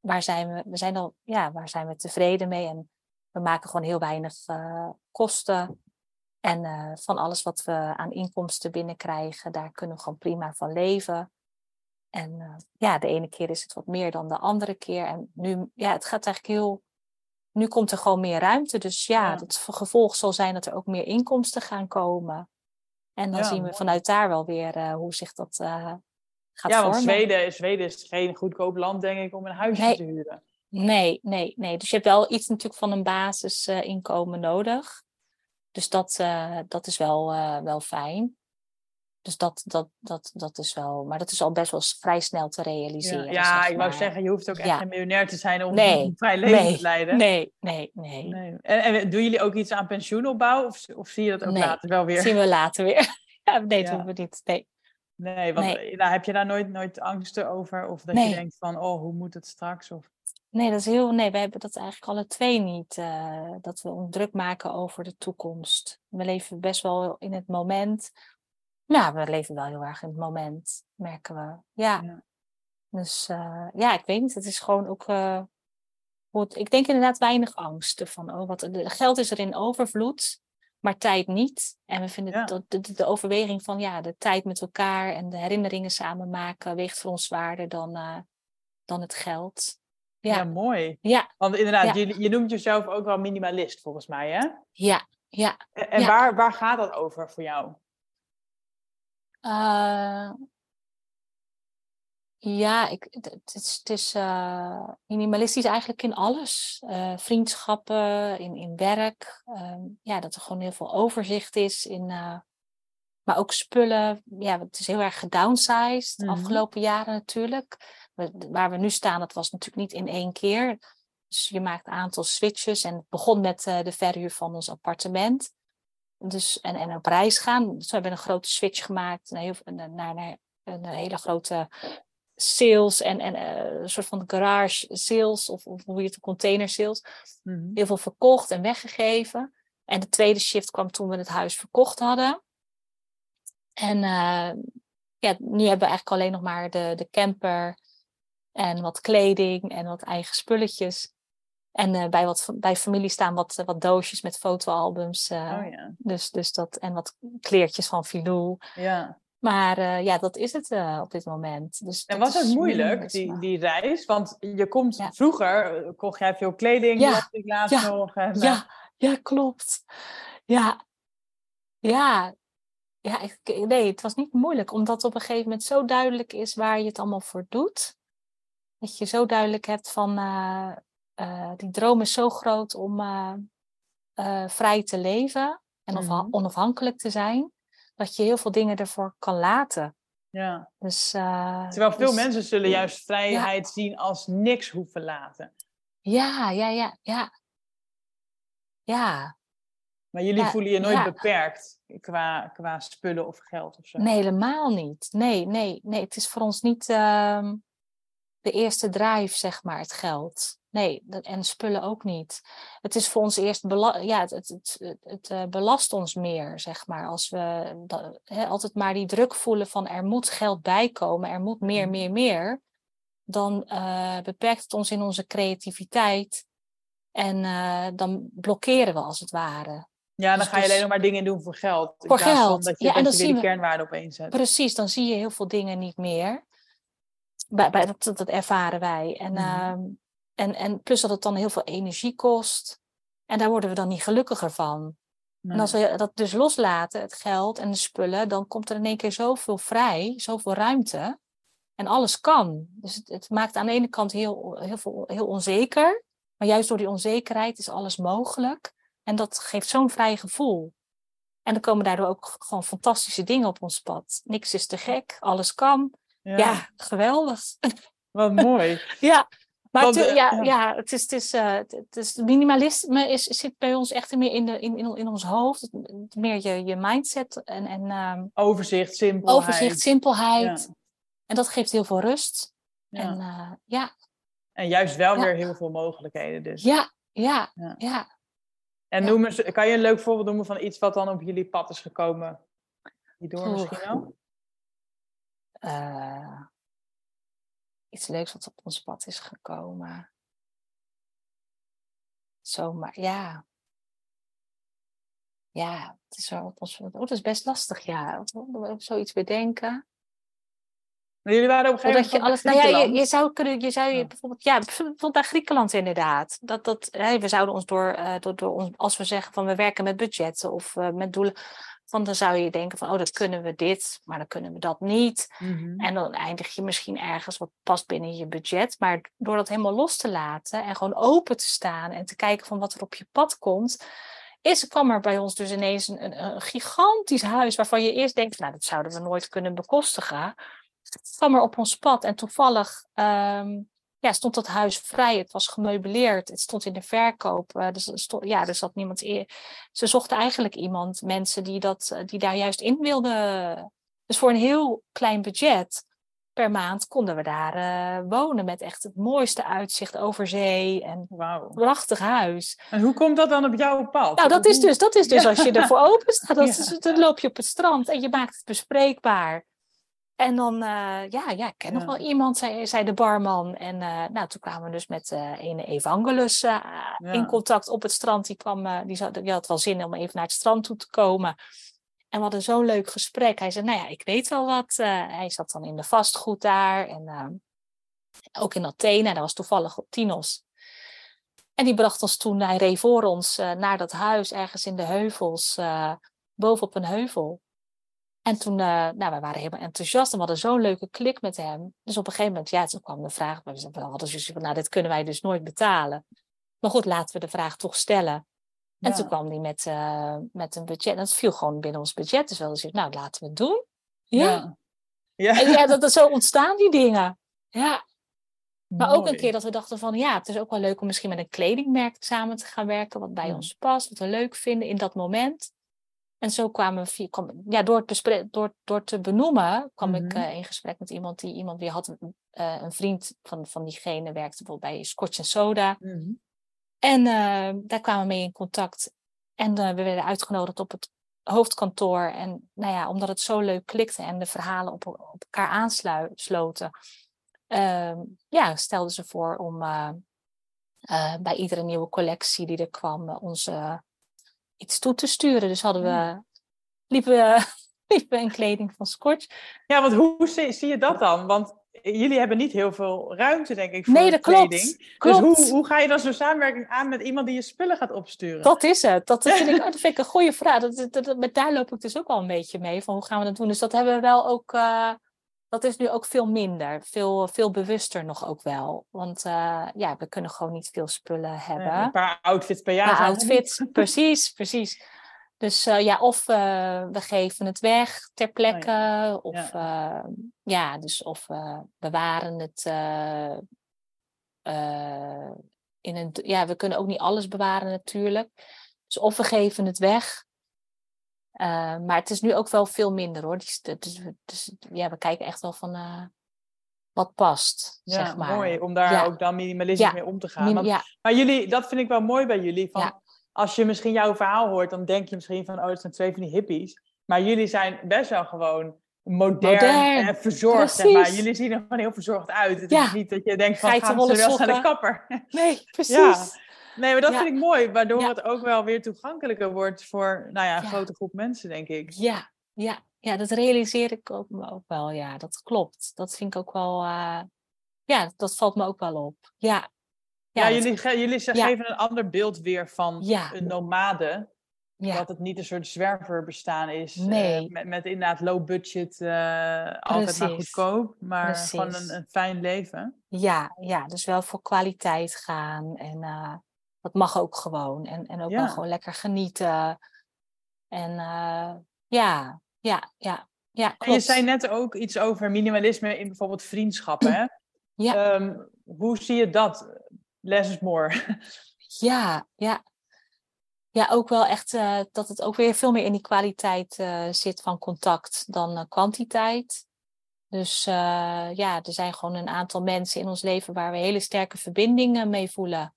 Speaker 2: waar zijn we, we zijn al, ja, waar zijn we tevreden mee? En we maken gewoon heel weinig uh, kosten. En uh, van alles wat we aan inkomsten binnenkrijgen, daar kunnen we gewoon prima van leven. En uh, ja, de ene keer is het wat meer dan de andere keer. En nu, ja, het gaat eigenlijk heel. Nu komt er gewoon meer ruimte. Dus ja, ja. het gevolg zal zijn dat er ook meer inkomsten gaan komen. En dan ja, zien we vanuit daar wel weer hoe zich dat gaat
Speaker 1: ja, want Zweden, Zweden is geen goedkoop land, denk ik, om een huisje nee. te huren.
Speaker 2: Nee, nee, nee. Dus je hebt wel iets natuurlijk van een basisinkomen nodig. Dus dat, uh, dat is wel, uh, wel fijn. dus dat, dat, dat, dat is wel, maar dat is al best wel vrij snel te realiseren.
Speaker 1: Ja, ja ik wou zeggen, je hoeft ook echt geen miljonair te zijn om een vrij leven
Speaker 2: nee,
Speaker 1: te leiden.
Speaker 2: Nee, nee, nee.
Speaker 1: nee. En, en, doen jullie ook iets aan pensioenopbouw of, of zie je dat ook later wel weer?
Speaker 2: Dat zien we later weer. ja, nee, dat doen we niet. Nee.
Speaker 1: Nee, want Nou, heb je daar nooit, nooit angsten over? Of dat je denkt van, oh, hoe moet het straks? Of...
Speaker 2: Nee, dat is heel. Nee, we hebben dat eigenlijk alle twee niet. Uh, dat we ons druk maken over de toekomst. We leven best wel in het moment. Nou, we leven wel heel erg in het moment, merken we. Ja. ja. Dus uh, ja, ik weet niet. Het is gewoon ook. Uh, goed. Ik denk inderdaad weinig angsten van, oh, wat. Geld is er in overvloed, maar tijd niet. En we vinden dat de, overweging van ja, de tijd met elkaar en de herinneringen samen maken weegt voor ons zwaarder dan, dan het geld.
Speaker 1: Ja, ja mooi.
Speaker 2: Ja.
Speaker 1: Want inderdaad, je, je noemt jezelf ook wel minimalist volgens mij, hè?
Speaker 2: Ja, ja.
Speaker 1: En, Waar, waar gaat dat over voor jou?
Speaker 2: Uh, ja, ik, het is, het is uh, minimalistisch eigenlijk in alles. Uh, vriendschappen, in, in werk. Uh, ja, dat er gewoon heel veel overzicht is. In, maar ook spullen. Ja, het is heel erg gedownsized de mm -hmm. afgelopen jaren natuurlijk. Waar we nu staan, dat was natuurlijk niet in één keer. Dus je maakt een aantal switches. En het begon met de verhuur van ons appartement. Dus, en, en op reis gaan. Dus we hebben een grote switch gemaakt naar, naar, naar een hele grote sales en, en uh, een soort van garage sales of, of hoe je het container sales. Mm-hmm. Heel veel verkocht en weggegeven. En de tweede shift kwam toen we het huis verkocht hadden. En uh, ja, nu hebben we eigenlijk alleen nog maar de, de camper en wat kleding en wat eigen spulletjes. En uh, bij, wat, bij familie staan wat, wat doosjes met fotoalbums. Uh, oh, ja. dus, dus dat, en wat kleertjes van Filou.
Speaker 1: Ja.
Speaker 2: Maar uh, ja, dat is het op dit moment. Dus
Speaker 1: en was het moeilijk, die, die reis? Want je komt ja. vroeger, kocht jij veel kleding,
Speaker 2: ja.
Speaker 1: ik laatst
Speaker 2: ja.
Speaker 1: nog. En,
Speaker 2: ja. ja, klopt. Ja, ja. Ja, ik, nee, het was niet moeilijk, omdat het op een gegeven moment zo duidelijk is waar je het allemaal voor doet. Dat je zo duidelijk hebt van, uh, die droom is zo groot om uh, vrij te leven en mm -hmm. onafhankelijk te zijn, dat je heel veel dingen ervoor kan laten.
Speaker 1: Ja.
Speaker 2: Dus,
Speaker 1: Terwijl veel
Speaker 2: dus,
Speaker 1: mensen zullen juist vrijheid ja. zien als niks hoeven laten.
Speaker 2: Ja, ja, ja, ja. Ja.
Speaker 1: Maar jullie ja, voelen je nooit beperkt qua, qua spullen of geld of zo?
Speaker 2: Nee, helemaal niet. Nee, nee, nee. Het is voor ons niet uh, de eerste drive, zeg maar, het geld. Nee, en spullen ook niet. Het is voor ons eerst, ja, het, het, het, het uh, belast ons meer, zeg maar. Als we dat, he, altijd maar die druk voelen van er moet geld bijkomen, er moet meer, meer, meer. Dan uh, beperkt het ons in onze creativiteit. En uh, dan blokkeren we als het ware.
Speaker 1: Ja, dan dus, ga je alleen dus, nog maar dingen doen voor geld.
Speaker 2: Voor geld.
Speaker 1: dat je,
Speaker 2: ja,
Speaker 1: dat
Speaker 2: en dan
Speaker 1: je weer die
Speaker 2: we,
Speaker 1: kernwaarde opeens zet.
Speaker 2: Precies, dan zie je heel veel dingen niet meer. Bij, bij, dat, dat ervaren wij. En, mm. En, en plus dat het dan heel veel energie kost. En daar worden we dan niet gelukkiger van. Nee. En als we dat dus loslaten, het geld en de spullen, dan komt er in één keer zoveel vrij, zoveel ruimte. En alles kan. Dus het, het maakt aan de ene kant heel, heel, veel, heel onzeker. Maar juist door die onzekerheid is alles mogelijk. En dat geeft zo'n vrij gevoel. En dan komen daardoor ook gewoon fantastische dingen op ons pad. Niks is te gek, alles kan. Ja, ja geweldig.
Speaker 1: Wat mooi.
Speaker 2: ja, maar Want, het, ja, ja. het is, het is, uh, het is minimalisme is, zit bij ons echt meer in, de, in, in, in ons hoofd. Meer je, je mindset en, en um,
Speaker 1: overzicht, simpelheid.
Speaker 2: Overzicht, simpelheid. Ja. En dat geeft heel veel rust. Ja. En, uh, ja.
Speaker 1: en juist wel weer heel veel mogelijkheden. Dus.
Speaker 2: Ja, ja, ja.
Speaker 1: En noem eens, kan je een leuk voorbeeld noemen van iets wat dan op jullie pad is gekomen? Hierdoor misschien wel?
Speaker 2: Uh, iets leuks wat op ons pad is gekomen. Zomaar, ja. Ja, het is wel op ons. Oh, dat is best lastig, ja. Zoiets bedenken.
Speaker 1: Maar jullie waren op een gegeven moment.
Speaker 2: Je alles, nou ja, je, je, zou kunnen, je zou je bijvoorbeeld, ja, bijvoorbeeld naar Griekenland inderdaad. Dat, dat, hè, we zouden ons door, uh, door, door ons, als we zeggen van we werken met budgetten of uh, met doelen, want dan zou je denken van, oh, dat kunnen we dit, maar dan kunnen we dat niet.
Speaker 1: Mm-hmm.
Speaker 2: En dan eindig je misschien ergens wat past binnen je budget. Maar door dat helemaal los te laten en gewoon open te staan en te kijken van wat er op je pad komt, is, kwam er bij ons dus ineens een, een, een gigantisch huis waarvan je eerst denkt, nou, dat zouden we nooit kunnen bekostigen. Het kwam er op ons pad en toevallig ehm, ja, stond dat huis vrij. Het was gemeubileerd. Het stond in de verkoop. Uh, dus, stond, ja, er zat niemand in. Ze zochten eigenlijk iemand, mensen die, dat, eh, die daar juist in wilden. Dus voor een heel klein budget per maand konden we daar uh, wonen. Met echt het mooiste uitzicht over zee. En wow. prachtig huis.
Speaker 1: En hoe komt dat dan op jouw pad?
Speaker 2: Nou, dat is dus, dat is dus als je ervoor open staat. Dat is, dan loop je op het strand en je maakt het bespreekbaar. En dan, uh, ja, ja, ik ken nog wel iemand, zei, zei de barman. En uh, nou, toen kwamen we dus met uh, een Evangelus in contact op het strand. Die, kwam, die, zat, die had wel zin om even naar het strand toe te komen. En we hadden zo'n leuk gesprek. Hij zei, nou ja, ik weet wel wat. hij zat dan in de vastgoed daar. En ook in Athene. Dat was toevallig op Tinos. En die bracht ons toen, hij reed voor ons naar dat huis ergens in de heuvels. bovenop een heuvel. En toen, uh, nou, we waren helemaal enthousiast en we hadden zo'n leuke klik met hem. Dus op een gegeven moment, ja, toen kwam de vraag, we hadden zoiets van, nou, dit kunnen wij dus nooit betalen. Maar goed, laten we de vraag toch stellen. En toen kwam hij met, uh, met een budget. Dat viel gewoon binnen ons budget. Dus wel dus, nou, laten we het doen. Ja. ja. En ja, dat, dat, zo ontstaan die dingen. Ja. Maar ook een keer dat we dachten van, ja, het is ook wel leuk om misschien met een kledingmerk samen te gaan werken, wat bij ons past, wat we leuk vinden in dat moment. En zo kwamen we, kwam, ja, door, het door, door te benoemen, kwam ik uh, in gesprek met iemand die iemand die had uh, een vriend van, van diegene, werkte bijvoorbeeld bij Scotch Soda. Mm En uh, daar kwamen we mee in contact. En we werden uitgenodigd op het hoofdkantoor. En nou ja, omdat het zo leuk klikte en de verhalen op, op elkaar aansloten, ehm, ja, stelden ze voor om bij iedere nieuwe collectie die er kwam, onze iets toe te sturen. Dus hadden we, liepen, we, liepen in kleding van Scotch.
Speaker 1: Ja, want hoe zie, zie, je dat dan? Want jullie hebben niet heel veel ruimte, denk ik, voor
Speaker 2: nee, dat
Speaker 1: kleding.
Speaker 2: Klopt.
Speaker 1: Dus hoe, hoe ga je dan zo'n samenwerking aan met iemand die je spullen gaat opsturen?
Speaker 2: Dat is het. Dat vind ik, dat vind ik een goede vraag. Dat, dat, met daar loop ik dus ook wel een beetje mee. Van hoe gaan we dat doen? Dus dat hebben we wel ook... Uh, dat is nu ook veel minder. Veel, veel bewuster nog ook wel. Want uh, ja, we kunnen gewoon niet veel spullen hebben.
Speaker 1: een paar outfits per jaar.
Speaker 2: Een paar outfits, precies, precies. Dus uh, ja, of uh, we geven het weg ter plekke. Oh, ja. Of ja. ja. dus of we bewaren het in een... Ja, we kunnen ook niet alles bewaren natuurlijk. Dus of we geven het weg. Uh, maar het is nu ook wel veel minder hoor. Dus, dus, dus ja, we kijken echt wel van uh, wat past. Ja, zeg maar.
Speaker 1: mooi om daar
Speaker 2: ja.
Speaker 1: ook dan minimalistisch ja. mee om te gaan. Want, maar jullie, dat vind ik wel mooi bij jullie. Van, Als je misschien jouw verhaal hoort, dan denk je misschien van, oh, dat zijn twee van die hippies. Maar jullie zijn best wel gewoon modern, modern. en verzorgd. Zeg maar. Jullie zien er gewoon heel verzorgd uit. Het is niet dat je denkt van, gaan ze wel naar de kapper.
Speaker 2: Nee, precies.
Speaker 1: Nee, maar dat vind ik mooi, waardoor het ook wel weer toegankelijker wordt voor nou ja, een grote groep mensen, denk ik.
Speaker 2: Ja, ja, ja, dat realiseer ik ook, ook wel. Ja, dat klopt. Dat vind ik ook wel, uh, ja, dat valt me ook wel op. Ja,
Speaker 1: ja, jullie, ge jullie geven een ander beeld weer van een nomade. Dat het niet een soort zwerverbestaan is.
Speaker 2: Nee.
Speaker 1: Uh, met, met inderdaad low budget, uh, altijd maar goedkoop. Maar Precies. gewoon een, een, fijn leven.
Speaker 2: Ja, ja, dus wel voor kwaliteit gaan. En dat mag ook gewoon. En, en ook ja. wel gewoon lekker genieten. En uh, ja, ja, ja. Ja,
Speaker 1: en je zei net ook iets over minimalisme in bijvoorbeeld vriendschappen. Hè?
Speaker 2: Ja.
Speaker 1: Um, hoe zie je dat? Less is more.
Speaker 2: Ja, ja. Ja, ook wel echt uh, dat het ook weer veel meer in die kwaliteit uh, zit van contact dan kwantiteit. Dus ja, er zijn gewoon een aantal mensen in ons leven waar we hele sterke verbindingen mee voelen.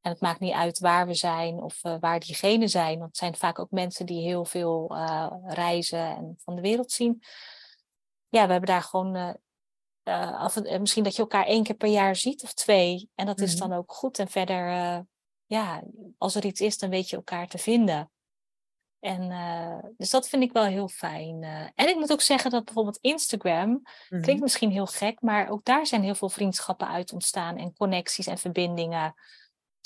Speaker 2: En het maakt niet uit waar we zijn of uh, waar diegenen zijn. Want het zijn vaak ook mensen die heel veel uh, reizen en van de wereld zien. Ja, we hebben daar gewoon. Uh, af en, misschien dat je elkaar één keer per jaar ziet of twee. En dat mm -hmm. is dan ook goed. En verder, ja, als er iets is, dan weet je elkaar te vinden. En dus dat vind ik wel heel fijn. en ik moet ook zeggen dat bijvoorbeeld Instagram, mm -hmm. klinkt misschien heel gek, maar ook daar zijn heel veel vriendschappen uit ontstaan en connecties en verbindingen.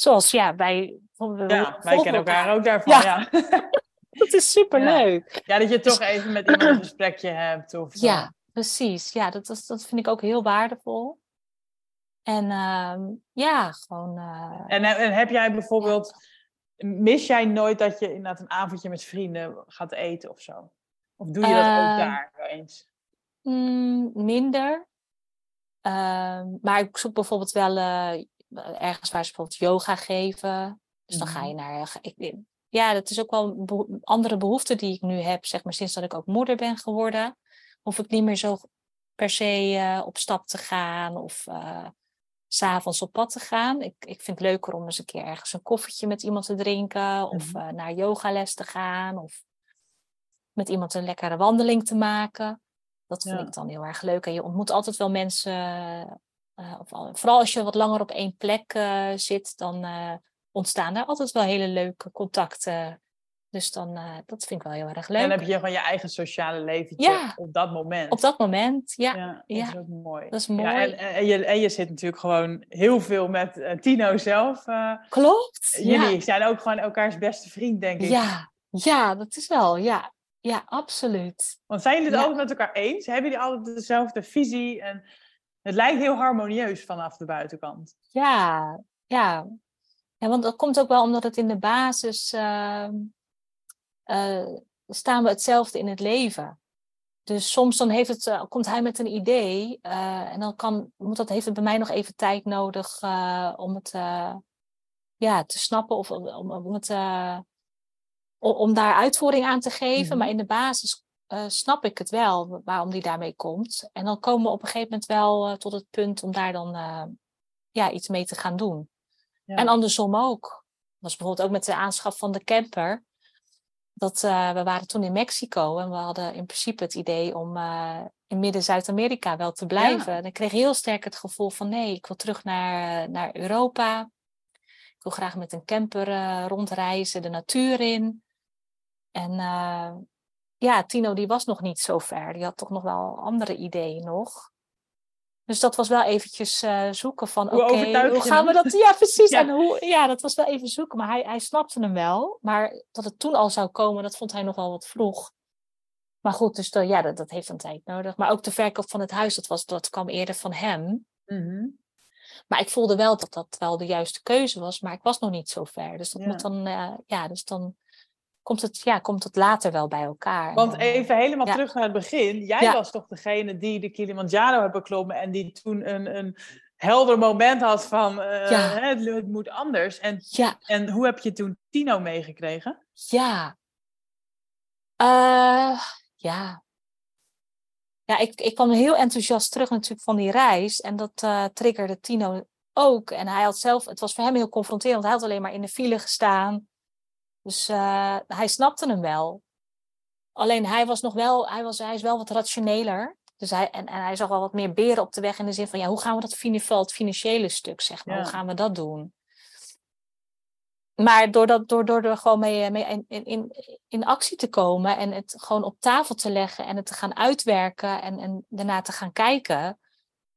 Speaker 2: Zoals, ja, wij...
Speaker 1: Ja, wij kennen elkaar ook daarvan, ja. ja.
Speaker 2: dat is superleuk.
Speaker 1: Ja. ja, dat je toch even met iemand een gesprekje hebt. Of,
Speaker 2: ja, precies. Ja, dat, dat, dat vind ik ook heel waardevol. En uh, ja, gewoon... Uh...
Speaker 1: En, en heb jij bijvoorbeeld... mis jij nooit dat je inderdaad een avondje met vrienden gaat eten of zo? Of doe je dat ook
Speaker 2: Ehm,
Speaker 1: daar wel eens?
Speaker 2: Mm, minder. Ehm, maar ik zoek bijvoorbeeld wel eh, ergens waar ze bijvoorbeeld yoga geven. Dus dan ga
Speaker 1: Mhm.
Speaker 2: je naar. Ik, ja, dat is ook wel een beho- andere behoefte die ik nu heb, zeg maar, sinds dat ik ook moeder ben geworden. Hoef ik niet meer zo per se eh, op stap te gaan of s s'avonds op pad te gaan. Ik, ik vind het leuker om eens een keer ergens een koffietje met iemand te drinken of
Speaker 1: Mhm.
Speaker 2: eh, naar yogales te gaan of met iemand een lekkere wandeling te maken. Dat vind
Speaker 1: Ja.
Speaker 2: ik dan heel erg leuk. En je ontmoet altijd wel mensen. Eh, of al- vooral als je wat langer op één plek eh, zit, dan eh, ontstaan er altijd wel hele leuke contacten. Dus dan, dat vind ik wel heel erg
Speaker 1: En
Speaker 2: leuk.
Speaker 1: dan heb je gewoon je eigen sociale leventje
Speaker 2: Ja.
Speaker 1: op dat moment.
Speaker 2: Op dat moment, ja.
Speaker 1: ja, dat
Speaker 2: ja.
Speaker 1: is ook mooi.
Speaker 2: Dat is
Speaker 1: Ja,
Speaker 2: mooi.
Speaker 1: en, en, je, en je zit natuurlijk gewoon heel veel met Tino zelf.
Speaker 2: Klopt.
Speaker 1: jullie zijn ook gewoon elkaars beste vriend, denk ik.
Speaker 2: Ja. ja, dat is wel, ja. Ja, absoluut.
Speaker 1: Want zijn jullie het
Speaker 2: Ja.
Speaker 1: altijd met elkaar eens? Hebben jullie altijd dezelfde visie? En het lijkt heel harmonieus vanaf de buitenkant.
Speaker 2: Ja, ja. ja, want dat komt ook wel omdat het in de basis ehm, eh, staan we hetzelfde in het leven. Dus soms dan heeft het, eh, komt hij met een idee eh, en dan kan, moet dat, heeft het bij mij nog even tijd nodig om het ja, te snappen of om, om, het, om, om daar uitvoering aan te geven.
Speaker 1: Mhm.
Speaker 2: Maar in de basis eh, snap ik het wel waarom die daarmee komt. En dan komen we op een gegeven moment wel eh, tot het punt om daar dan eh, ja, iets mee te gaan doen.
Speaker 1: Ja.
Speaker 2: En andersom ook. Dat was bijvoorbeeld ook met de aanschaf van de camper. Dat, we waren toen in Mexico en we hadden in principe het idee om in midden-Zuid-Amerika wel te blijven.
Speaker 1: Ja.
Speaker 2: En ik kreeg heel sterk het gevoel van nee, ik wil terug naar, naar Europa. Ik wil graag met een camper rondreizen, de natuur in. En ja, Tino die was nog niet zo ver. Die had toch nog wel andere ideeën nog. Dus dat was wel eventjes eh, zoeken van
Speaker 1: Hoe
Speaker 2: oké,
Speaker 1: overtuig
Speaker 2: hoe gaan we dat... Ja, precies.
Speaker 1: Ja.
Speaker 2: En hoe, ja, dat was wel even zoeken. Maar hij, hij snapte hem wel. Maar dat het toen al zou komen, dat vond hij nog wel wat vroeg. Maar goed, dus dat, ja, dat, dat heeft een tijd nodig. Maar ook de verkoop van het huis, dat, was, dat kwam eerder van hem.
Speaker 1: Mhm.
Speaker 2: Maar ik voelde wel dat dat wel de juiste keuze was, maar ik was nog niet zo ver. Dus dat
Speaker 1: Ja.
Speaker 2: moet dan, eh, ja, dus dan komt het, ja, komt het later wel bij elkaar.
Speaker 1: Want
Speaker 2: eh,
Speaker 1: even helemaal
Speaker 2: ja.
Speaker 1: terug naar het begin. Jij
Speaker 2: Ja.
Speaker 1: was toch degene die de Kilimanjaro heeft beklommen en die toen een, een helder moment had van eh,
Speaker 2: Ja.
Speaker 1: het, het moet anders. En, en hoe heb je toen Tino meegekregen?
Speaker 2: ja. Eh, ja. Ja, ik, ik kwam heel enthousiast terug natuurlijk van die reis. En dat triggerde Tino ook. En hij had zelf, het was voor hem heel confronterend. Hij had alleen maar in de file gestaan. Dus eh, hij snapte hem wel. Alleen hij was nog wel, hij, was, hij is wel wat rationeler. Dus hij, en, en hij zag wel wat meer beren op de weg in de zin van, ja, hoe gaan we dat het financiële stuk, zeg maar,
Speaker 1: Ja.
Speaker 2: hoe gaan we dat doen? Maar door, dat, door, door er gewoon mee, mee in, in, in, actie te komen en het gewoon op tafel te leggen en het te gaan uitwerken en, en daarna te gaan kijken,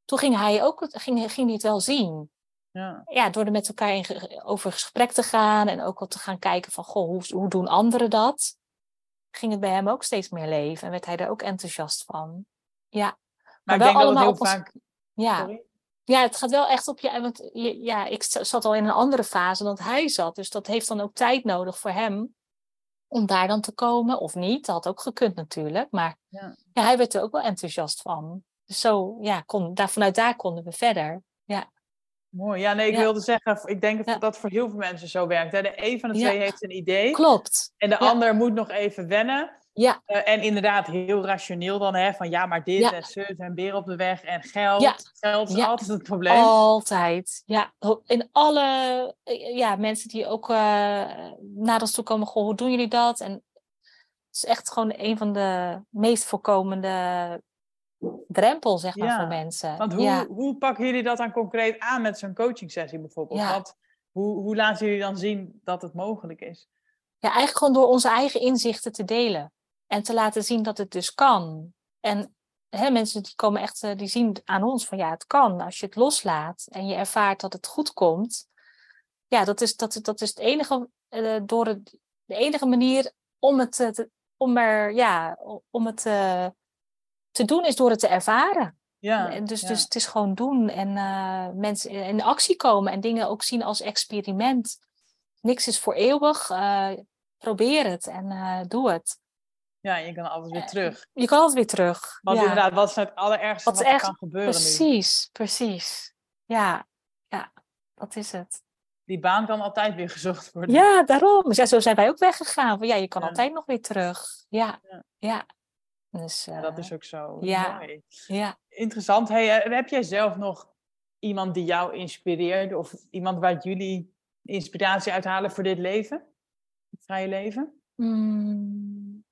Speaker 2: toen ging hij ook ging, ging hij het wel zien
Speaker 1: Ja.
Speaker 2: ja, door er met elkaar in over gesprek te gaan en ook wel te gaan kijken van, goh, hoe, hoe doen anderen dat? Ging het bij hem ook steeds meer leven en werd hij er ook enthousiast van. Ja,
Speaker 1: Maar,
Speaker 2: wel
Speaker 1: ik denk dat het
Speaker 2: allemaal
Speaker 1: heel
Speaker 2: ons-
Speaker 1: vaak...
Speaker 2: ja.
Speaker 1: Sorry?
Speaker 2: ja het gaat wel echt op je, want ja, ik zat al in een andere fase dan hij zat, dus dat heeft dan ook tijd nodig voor hem om daar dan te komen, of niet, dat had ook gekund natuurlijk, maar
Speaker 1: Ja.
Speaker 2: ja, hij werd er ook wel enthousiast van. Dus zo, ja, kon, daar, vanuit daar konden we verder.
Speaker 1: Mooi. Ja, nee, ik
Speaker 2: Ja.
Speaker 1: wilde zeggen, ik denk dat dat voor heel veel mensen zo werkt. Hè. De een van de twee heeft een idee
Speaker 2: Klopt.
Speaker 1: en de ander moet nog even wennen.
Speaker 2: Ja,
Speaker 1: Eh, en inderdaad heel rationeel dan, hè, van ja, maar dit
Speaker 2: Ja.
Speaker 1: en zus en beren op de weg en geld.
Speaker 2: Ja.
Speaker 1: Geld is
Speaker 2: Ja.
Speaker 1: altijd het probleem.
Speaker 2: Altijd. Ja, in alle eh, ja, mensen die ook eh, naar ons toe komen, goh, hoe doen jullie dat? En het is echt gewoon een van de meest voorkomende drempels, zeg maar,
Speaker 1: Ja,
Speaker 2: voor mensen.
Speaker 1: Want hoe,
Speaker 2: ja.
Speaker 1: hoe pakken jullie dat dan concreet aan met zo'n coaching sessie bijvoorbeeld?
Speaker 2: Ja.
Speaker 1: Wat, hoe, hoe laten jullie dan zien dat het mogelijk is?
Speaker 2: ja, eigenlijk gewoon door onze eigen inzichten te delen. En te laten zien dat het dus kan. En hè, mensen die komen echt, eh, die zien aan ons van ja, het kan. Als je het loslaat en je ervaart dat het goed komt. Ja, dat is, dat, dat is het enige, eh, door het, de enige manier om het, eh, te, om er, ja, om het eh, te doen is door het te ervaren.
Speaker 1: Ja,
Speaker 2: dus,
Speaker 1: ja.
Speaker 2: dus het is gewoon doen en eh, mensen in actie komen en dingen ook zien als experiment. niks is voor eeuwig. probeer het en doe het.
Speaker 1: Ja, je kan altijd weer terug.
Speaker 2: Je kan altijd weer terug.
Speaker 1: Want inderdaad, wat is het allerergste wat, er kan gebeuren
Speaker 2: precies, Precies, Ja, ja, dat is het.
Speaker 1: Die baan kan altijd weer gezocht worden.
Speaker 2: Ja, daarom. Ja, zo zijn wij ook weggegaan. ja, je kan altijd nog weer terug. Ja, ja. Dus,
Speaker 1: dat eh, is ook zo.
Speaker 2: Ja.
Speaker 1: Mooi.
Speaker 2: ja.
Speaker 1: Interessant. Hey, eh, heb jij zelf nog iemand die jou inspireert? Of iemand waar jullie inspiratie uithalen voor dit leven? Het vrije leven?
Speaker 2: Mm.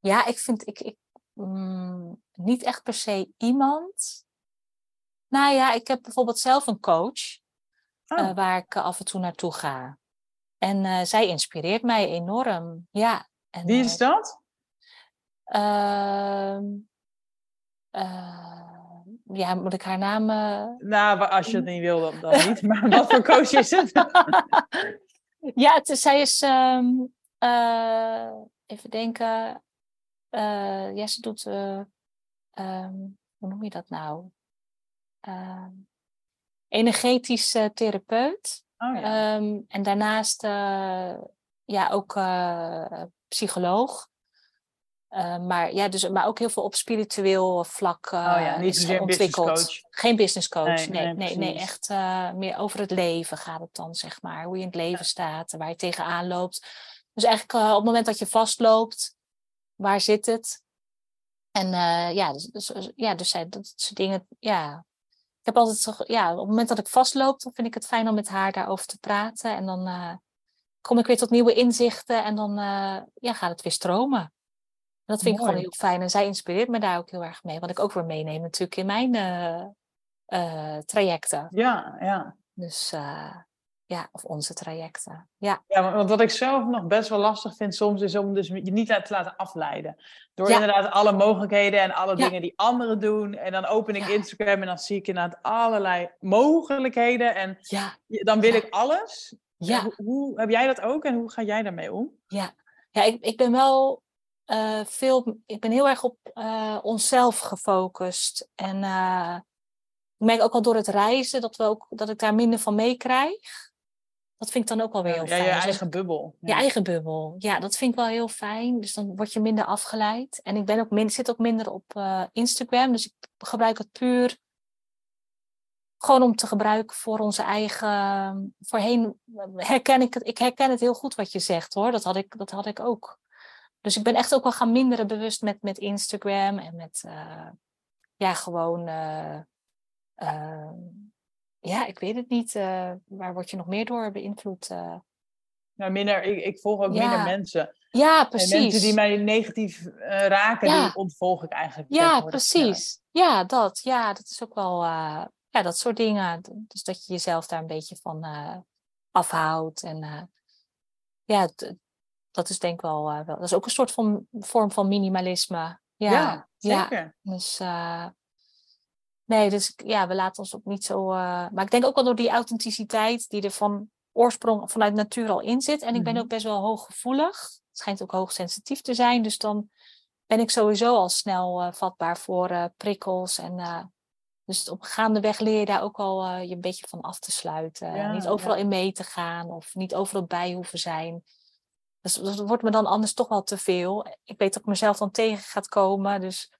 Speaker 2: Ja, ik vind ik, ik mm, niet echt per se iemand. Nou ja, ik heb bijvoorbeeld zelf een coach oh. uh, waar ik af en toe naartoe ga. En uh, zij inspireert mij enorm. Ja. En,
Speaker 1: Wie is dat?
Speaker 2: Uh, ja, moet ik haar naam.
Speaker 1: Nou, als je het niet wil, dan, dan niet. Maar wat voor coach is het?
Speaker 2: ja, het zij is. Um, even denken. ja, ze doet. Um, hoe noem je dat nou? Ehm, energetisch therapeut.
Speaker 1: Oh, ja.
Speaker 2: um, en daarnaast ja, ook psycholoog. Uh, maar, ja, dus, maar ook heel veel op spiritueel vlak uh, oh ja, is ontwikkeld. Business Geen business coach, nee, nee, nee, nee, echt uh, meer over het leven gaat het dan, zeg maar. Hoe je in het leven staat, waar je tegenaan loopt. Dus eigenlijk op het moment dat je vastloopt, waar zit het? En ja, dus, dus, ja, dus dat soort dingen, ja. Ik heb altijd, ja, op het moment dat ik vastloop, dan vind ik het fijn om met haar daarover te praten. En dan kom ik weer tot nieuwe inzichten en dan ja, gaat het weer stromen dat vind ik gewoon heel fijn. En zij inspireert me daar ook heel erg mee. Wat ik ook weer meeneem natuurlijk in mijn uh, uh, trajecten.
Speaker 1: Ja, ja.
Speaker 2: Dus uh, ja, of onze trajecten. Ja.
Speaker 1: ja, want wat ik zelf nog best wel lastig vind soms is om dus je niet te laten afleiden. Door inderdaad alle mogelijkheden en alle dingen die anderen doen. En dan open ik Instagram en dan zie ik inderdaad allerlei mogelijkheden. En dan wil ik alles. Ja. Hoe, hoe, heb jij dat ook en hoe ga jij daarmee om?
Speaker 2: Ja, ja ik, ik ben wel uh, veel, ik ben heel erg op uh, onszelf gefocust. En uh, ik merk ook al door het reizen dat, we ook, dat ik daar minder van meekrijg. Dat vind ik dan ook wel weer heel fijn.
Speaker 1: Ja, je eigen bubbel.
Speaker 2: Ja. Je eigen bubbel. Ja, dat vind ik wel heel fijn. Dus dan word je minder afgeleid. En ik ben ook min, zit ook minder op Instagram. Dus ik gebruik het puur gewoon om te gebruiken voor onze eigen. Voorheen herken ik het. Ik herken het heel goed wat je zegt hoor. Dat had ik, dat had ik ook. Dus ik ben echt ook wel gaan minderen bewust met, met Instagram en met, uh, ja, gewoon, uh, uh, ja, ik weet het niet, waar word je nog meer door beïnvloed?
Speaker 1: Nou, minder, ik, ik volg ook minder mensen.
Speaker 2: Ja, precies.
Speaker 1: En mensen die mij negatief raken, die ontvolg ik eigenlijk.
Speaker 2: Ja, precies. Ja. ja. dat. Ja, dat is ook wel, ja, dat soort dingen. Dus dat je jezelf daar een beetje van afhoudt. En ja, dat is denk ik wel, uh, wel, dat is ook een soort van vorm van minimalisme.
Speaker 1: Ja, zeker.
Speaker 2: Ja. Dus uh, nee, dus ja, we laten ons ook niet zo. Uh, maar ik denk ook wel door die authenticiteit die er van oorsprong vanuit natuur al in zit. En ik ben mhm. ook best wel hooggevoelig. Het schijnt ook hoogsensitief te zijn. Dus dan ben ik sowieso al snel vatbaar voor prikkels. En dus op gaandeweg leer je daar ook al je een beetje van af te sluiten. Ja, niet overal in mee te gaan of niet overal bij hoeven zijn. Dus dat wordt me dan anders toch wel te veel. Ik weet dat ik mezelf dan tegen gaat komen. Dus,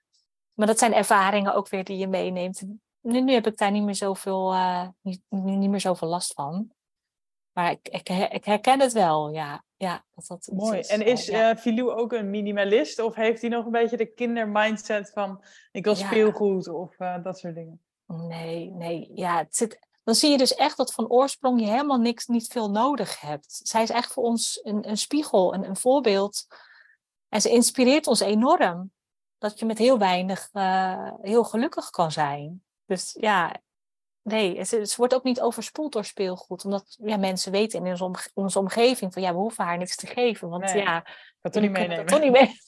Speaker 2: maar dat zijn ervaringen ook weer die je meeneemt. Nu, nu heb ik daar niet meer zoveel, uh, niet, niet meer zoveel last van. Maar ik, ik, ik herken het wel, ja. ja dat dat
Speaker 1: Mooi. en is uh, Filou ook een minimalist? Of heeft hij nog een beetje de kindermindset van... ik wil speelgoed of uh, dat soort dingen?
Speaker 2: Nee, nee. Ja, het zit, dan zie je dus echt dat van oorsprong je helemaal niks, niet veel nodig hebt. Zij is echt voor ons een, een spiegel, een, een voorbeeld. En ze inspireert ons enorm. Dat je met heel weinig uh, heel gelukkig kan zijn. Dus ja, nee, ze, ze, wordt ook niet overspoeld door speelgoed. Omdat ja, mensen weten in onze, onze omgeving van ja, we hoeven haar niks te geven. Want nee, ja,
Speaker 1: dat toch niet meenemen.
Speaker 2: Dat toch niet mee.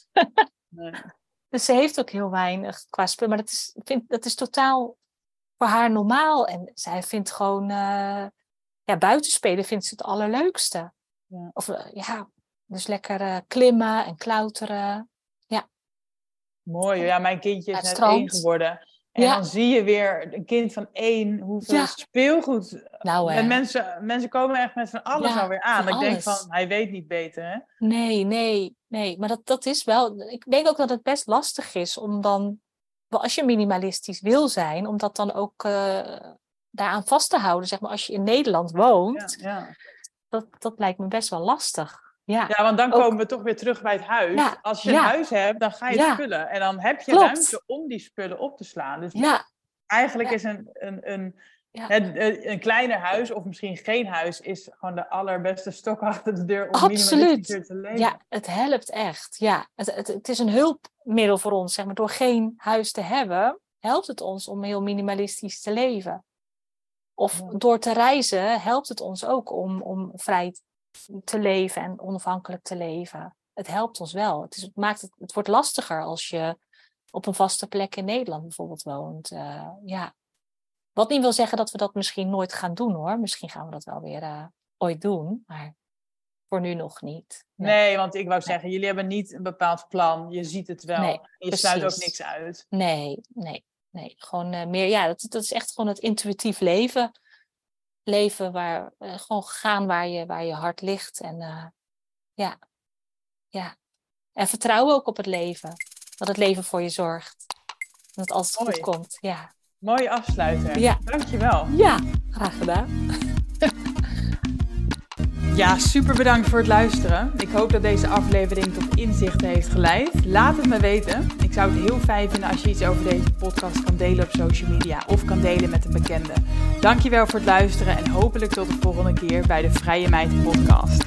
Speaker 2: nee. Dus ze heeft ook heel weinig qua spul. Maar dat is, vind, dat is totaal voor haar normaal. En zij vindt gewoon, uh, ja, buitenspelen vindt ze het allerleukste. Ja. Of uh, ja, dus lekker uh, klimmen en klauteren. Ja.
Speaker 1: Mooi, ja, mijn kindje is net één geworden. En dan zie je weer een kind van één, hoeveel speelgoed. Nou, en mensen, mensen komen echt met van alles alweer aan. Ik denk van, hij weet niet beter, hè?
Speaker 2: Nee, nee, nee. Maar dat, dat is wel... Ik denk ook dat het best lastig is om dan... Als je minimalistisch wil zijn, om dat dan ook uh, daaraan vast te houden. Zeg maar, als je in Nederland woont, ja, Dat, dat lijkt me best wel lastig. Ja,
Speaker 1: ja want dan komen we toch weer terug bij het huis. Als je een huis hebt, dan ga je spullen. En dan heb je ruimte om die spullen op te slaan. Dus eigenlijk is een, een, een, het, een kleiner huis, of misschien geen huis, is gewoon de allerbeste stok achter de deur om Absoluut. te leven.
Speaker 2: Ja, het helpt echt. Ja, het, het, het is een hulpmiddel voor ons. Zeg maar. Door geen huis te hebben, helpt het ons om heel minimalistisch te leven. Of door te reizen helpt het ons ook om, om vrij te leven en onafhankelijk te leven. Het helpt ons wel. Het, is, het, maakt het, het wordt lastiger als je op een vaste plek in Nederland bijvoorbeeld woont. Uh, ja. Wat niet wil zeggen dat we dat misschien nooit gaan doen hoor. Misschien gaan we dat wel weer uh, ooit doen. Maar voor nu nog niet.
Speaker 1: Nee, nee want ik wou zeggen, jullie hebben niet een bepaald plan. Je ziet het wel. Nee, je sluit ook niks uit.
Speaker 2: Nee, nee, nee. Gewoon uh, meer, ja, dat, dat is echt gewoon het intuïtief leven leven waar, uh, gewoon gaan waar je, waar je hart ligt. En ja, ja. En vertrouwen ook op het leven. Dat het leven voor je zorgt. Dat het altijd goed komt. Ja.
Speaker 1: Mooie afsluiter. Ja. Dankjewel.
Speaker 2: Ja, graag gedaan.
Speaker 1: Ja, super bedankt voor het luisteren. Ik hoop dat deze aflevering tot inzichten heeft geleid. Laat het me weten. Ik zou het heel fijn vinden als je iets over deze podcast kan delen op social media of kan delen met een bekende. Dankjewel voor het luisteren en hopelijk tot de volgende keer bij de Vrije Meid podcast.